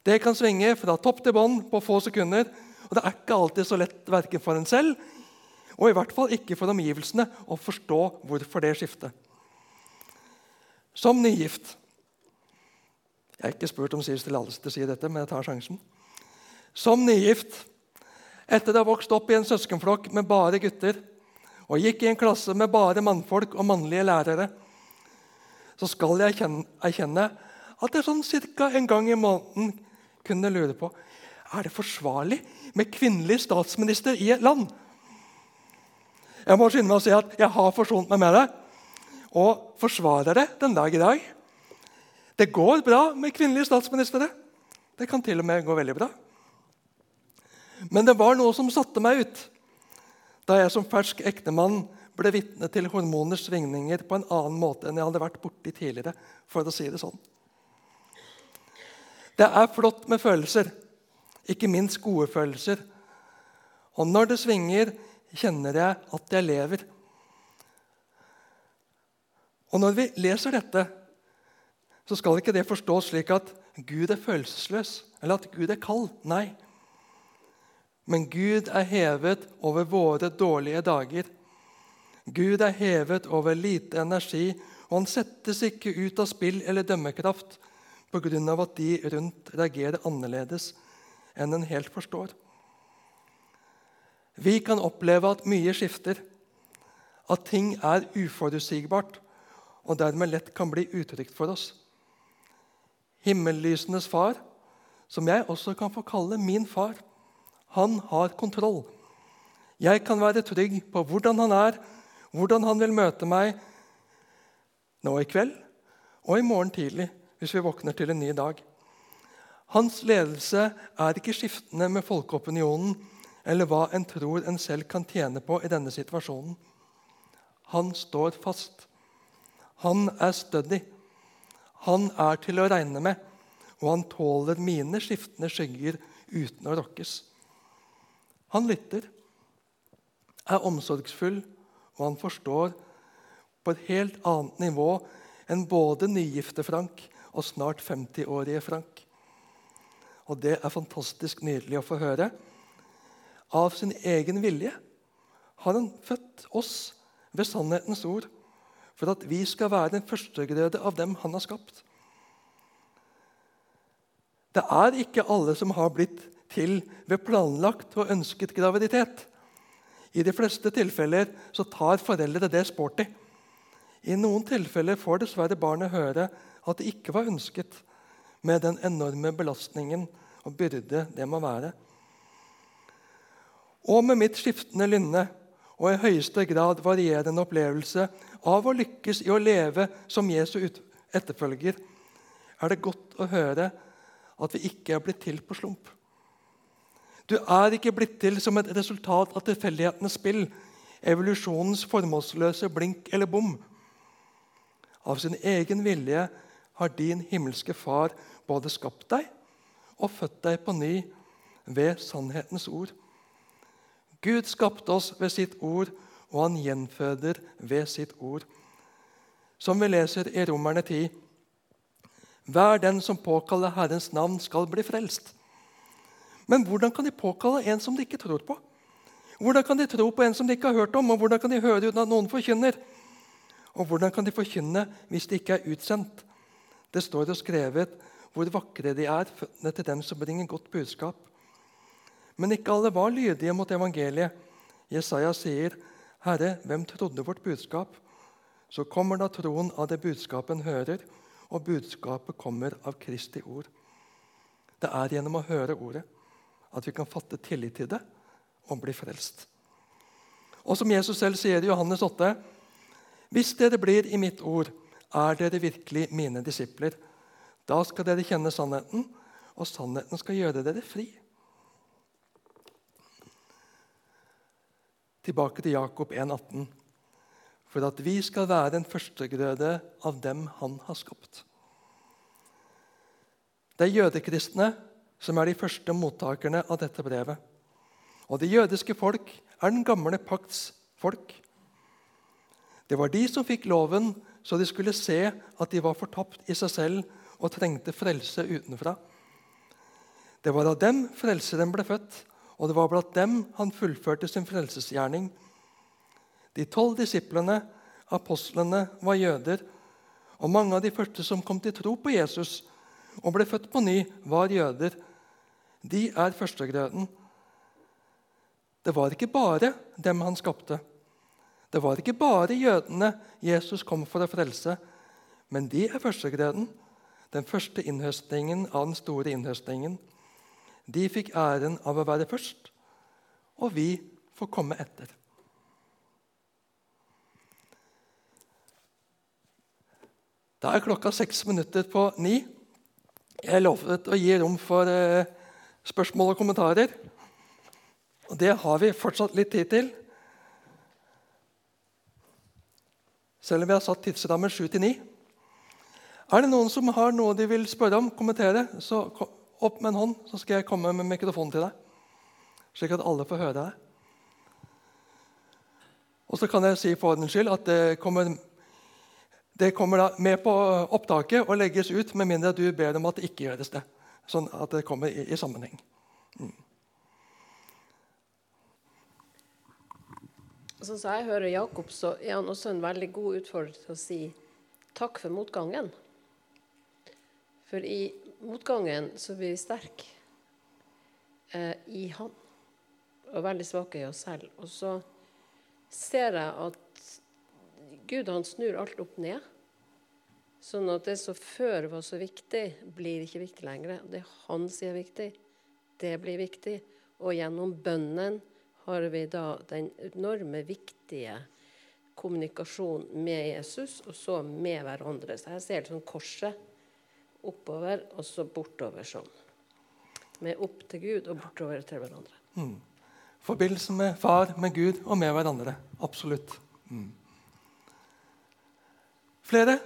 Det kan svinge fra topp til bånn på få sekunder. Og det er ikke alltid så lett verken for en selv og i hvert fall ikke for omgivelsene å forstå hvorfor det skiftet. Som nygift Jeg er ikke spurt om Sivs tillatelse til å si dette, men jeg tar sjansen. Som nygift, etter å ha vokst opp i en søskenflokk med bare gutter og gikk i en klasse med bare mannfolk og mannlige lærere, så skal jeg erkjenne at jeg sånn cirka en gang i måneden kunne lure på er det forsvarlig med kvinnelig statsminister i et land. Jeg må skynde meg å si at jeg har forsont meg med det og forsvarer det den dag i dag. Det går bra med kvinnelige statsministre. Det kan til og med gå veldig bra. Men det var noe som satte meg ut da jeg som fersk ektemann ble vitne til hormoners svingninger på en annen måte enn jeg hadde vært borti tidligere. for å si Det sånn. Det er flott med følelser, ikke minst gode følelser. Og når det svinger, kjenner jeg at jeg lever. Og Når vi leser dette, så skal ikke det forstås slik at Gud er følelsesløs, eller at Gud er kald. Nei. Men Gud er hevet over våre dårlige dager. Gud er hevet over lite energi, og han settes ikke ut av spill eller dømmekraft pga. at de rundt reagerer annerledes enn en helt forstår. Vi kan oppleve at mye skifter, at ting er uforutsigbart og dermed lett kan bli utrygt for oss. Himmellysenes far, som jeg også kan få kalle min far, han har kontroll. Jeg kan være trygg på hvordan han er, hvordan han vil møte meg nå i kveld og i morgen tidlig hvis vi våkner til en ny dag. Hans ledelse er ikke skiftende med folkeopinionen eller hva en tror en selv kan tjene på i denne situasjonen. Han står fast. Han er stødig. Han er til å regne med, og han tåler mine skiftende skygger uten å rokkes. Han lytter, er omsorgsfull, og han forstår på et helt annet nivå enn både nygifte Frank og snart 50-årige Frank. Og det er fantastisk nydelig å få høre. Av sin egen vilje har han født oss ved sannhetens ord for at vi skal være den førstegrøde av dem han har skapt. Det er ikke alle som har blitt til ved planlagt og ønsket graviditet. I de fleste tilfeller så tar foreldre det sporty. I noen tilfeller får dessverre barnet høre at det ikke var ønsket, med den enorme belastningen og byrde det må være. Og med mitt skiftende lynne og i høyeste grad varierende opplevelse av å lykkes i å leve som Jesu etterfølger, er det godt å høre at vi ikke er blitt til på slump. Du er ikke blitt til som et resultat av tilfeldighetenes spill, evolusjonens formålsløse blink eller bom. Av sin egen vilje har din himmelske Far både skapt deg og født deg på ny ved sannhetens ord. Gud skapte oss ved sitt ord, og han gjenføder ved sitt ord. Som vi leser i Romerne 10.: Hver den som påkaller Herrens navn, skal bli frelst. Men hvordan kan de påkalle en som de ikke tror på? Hvordan kan de tro på en som de ikke har hørt om? Og hvordan kan de høre uten at noen forkynner? Og hvordan kan de forkynne hvis de ikke er utsendt? Det står jo skrevet hvor vakre de er, føttene til dem som bringer godt budskap. Men ikke alle var lydige mot evangeliet. Jesaja sier, 'Herre, hvem trodde vårt budskap?' Så kommer da troen av det budskapet en hører, og budskapet kommer av Kristi ord. Det er gjennom å høre ordet at vi kan fatte tillit til det og bli frelst. Og som Jesus selv sier i Johannes 8.: Hvis dere blir i mitt ord, er dere virkelig mine disipler. Da skal dere kjenne sannheten, og sannheten skal gjøre dere fri. Tilbake til Jakob 1,18. For at vi skal være en førstegrøde av dem han har skapt. Er jødekristne som er de første mottakerne av dette brevet. Og det jødiske folk er den gamle pakts folk. Det var de som fikk loven så de skulle se at de var fortapt i seg selv og trengte frelse utenfra. Det var av dem frelseren ble født, og det var blant dem han fullførte sin frelsesgjerning. De tolv disiplene, apostlene, var jøder, og mange av de første som kom til tro på Jesus og ble født på ny, var jøder. De er førstegrøden. Det var ikke bare dem han skapte. Det var ikke bare jødene Jesus kom for å frelse, men de er førstegrøden, den første innhøstningen av den store innhøstningen. De fikk æren av å være først, og vi får komme etter. Da er klokka seks minutter på ni. Jeg lovet å gi rom for eh, spørsmål og kommentarer. Og det har vi fortsatt litt tid til. selv om vi har satt tidsrammen 7 til 9. Er det noen som har noe de vil spørre om, kommentere, så opp med en hånd, så skal jeg komme med mikrofonen til deg. Slik at alle får høre deg. Og så kan jeg si for ordens skyld at det kommer, det kommer da med på opptaket og legges ut med mindre du ber om at det ikke gjøres det. Sånn at det kommer i, i sammenheng. Mm. Sånn som jeg hører Jakob, så er han også en veldig god utfordrer til å si takk for motgangen. For i motgangen så blir vi sterke eh, i han og veldig svake i oss selv. Og så ser jeg at Gud han snur alt opp ned. Sånn at det som før var så viktig, blir ikke viktig lenger. Det han sier er viktig, det blir viktig. Og gjennom bønnen har vi da den enorme, viktige kommunikasjonen med Jesus, og så med hverandre. Så jeg ser det sånn korset oppover og så bortover sånn. Med opp til Gud og bortover til hverandre. Mm. Forbindelse med far, med Gud og med hverandre. Absolutt. Mm. Flere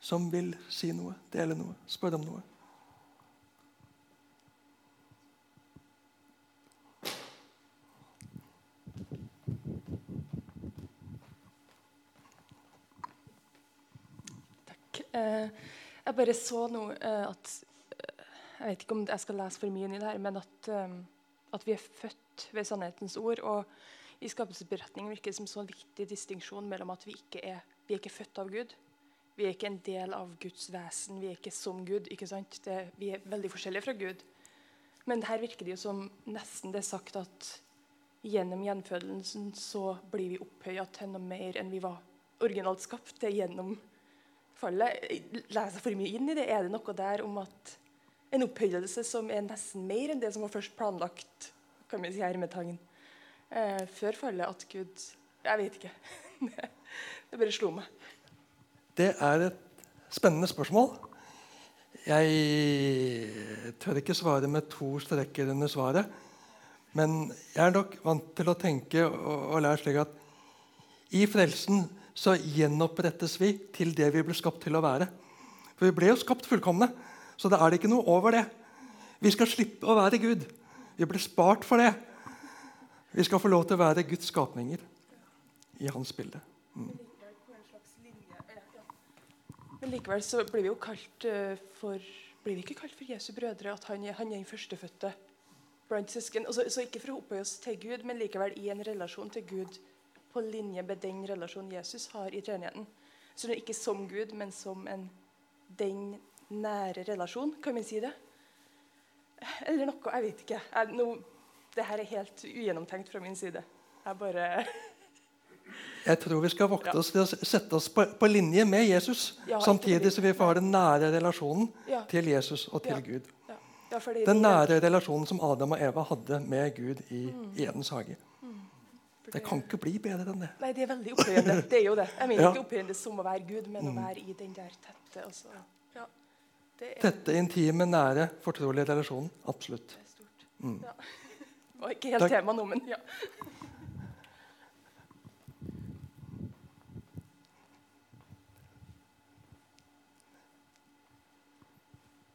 som vil si noe, dele noe, spørre om noe? Takk. jeg bare så nå eh, at eh, Jeg vet ikke om jeg skal lese for mye inn i det her, men at, at vi er født ved sannhetens ord. Og i skapelsesberetningen virker det som en så viktig distinksjon mellom at vi ikke er, vi er ikke født av Gud. Vi er ikke en del av Guds vesen. Vi er ikke som Gud. ikke sant? Det, vi er veldig forskjellige fra Gud. Men her virker det jo som nesten det er sagt at gjennom gjenfødelsen så blir vi opphøya til noe mer enn vi var originalt skapt. Er gjennom fallet. Leser for mye inn i det? Er det noe der om at en opphøyelse som er nesten mer enn det som var først planlagt kan vi si hermetegn, eh, før fallet, at Gud Jeg vet ikke. (laughs) det bare slo meg. Det er et spennende spørsmål. Jeg tør ikke svare med to strekker under svaret. Men jeg er nok vant til å tenke og, og lære slik at i frelsen så gjenopprettes vi til det vi ble skapt til å være. For vi ble jo skapt fullkomne, så da er det ikke noe over det. Vi skal slippe å være Gud. Vi ble spart for det. Vi skal få lov til å være Guds skapninger i hans bilde. Mm. Men likevel så blir vi jo kalt uh, for blir vi ikke kalt for Jesu brødre, at han, han er den førstefødte blant søsken. Altså, så ikke for å opphøye oss til Gud, men likevel i en relasjon til Gud på linje med den relasjonen Jesus har i treenigheten. Så det er ikke som Gud, men som en den nære relasjon. Kan vi si det? Eller noe. Jeg vet ikke. Jeg, no, det her er helt ugjennomtenkt fra min side. Jeg bare (laughs) Jeg tror vi skal vokte oss til å sette oss på, på linje med Jesus, Ja, samtidig som vi får ha den nære relasjonen Ja. til Jesus og til Ja. Gud. Ja. Ja, fordi Den nære relasjonen som Adam og Eva hadde med Gud i, Mm. i Edens hage. Det kan ikke bli bedre enn det. Nei, det er veldig opphøyende. Det er jo det. Jeg mener Ja. ikke opphøyende som å være Gud, men å være i den der tette. Også. Ja. Det er, Tette, intime, nære, fortrolige relasjonen. Absolutt. det er stort. Ja. Og ikke helt Takk. tema nå, men ja.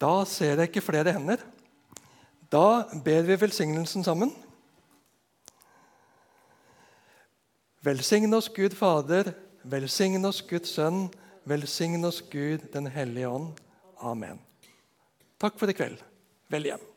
Da ser jeg ikke flere hender. Da ber vi velsignelsen sammen. Velsign oss Gud Fader, velsign oss Guds Sønn, velsign oss Gud den hellige ånd. Amen. Takk for i kveld. Vel hjem.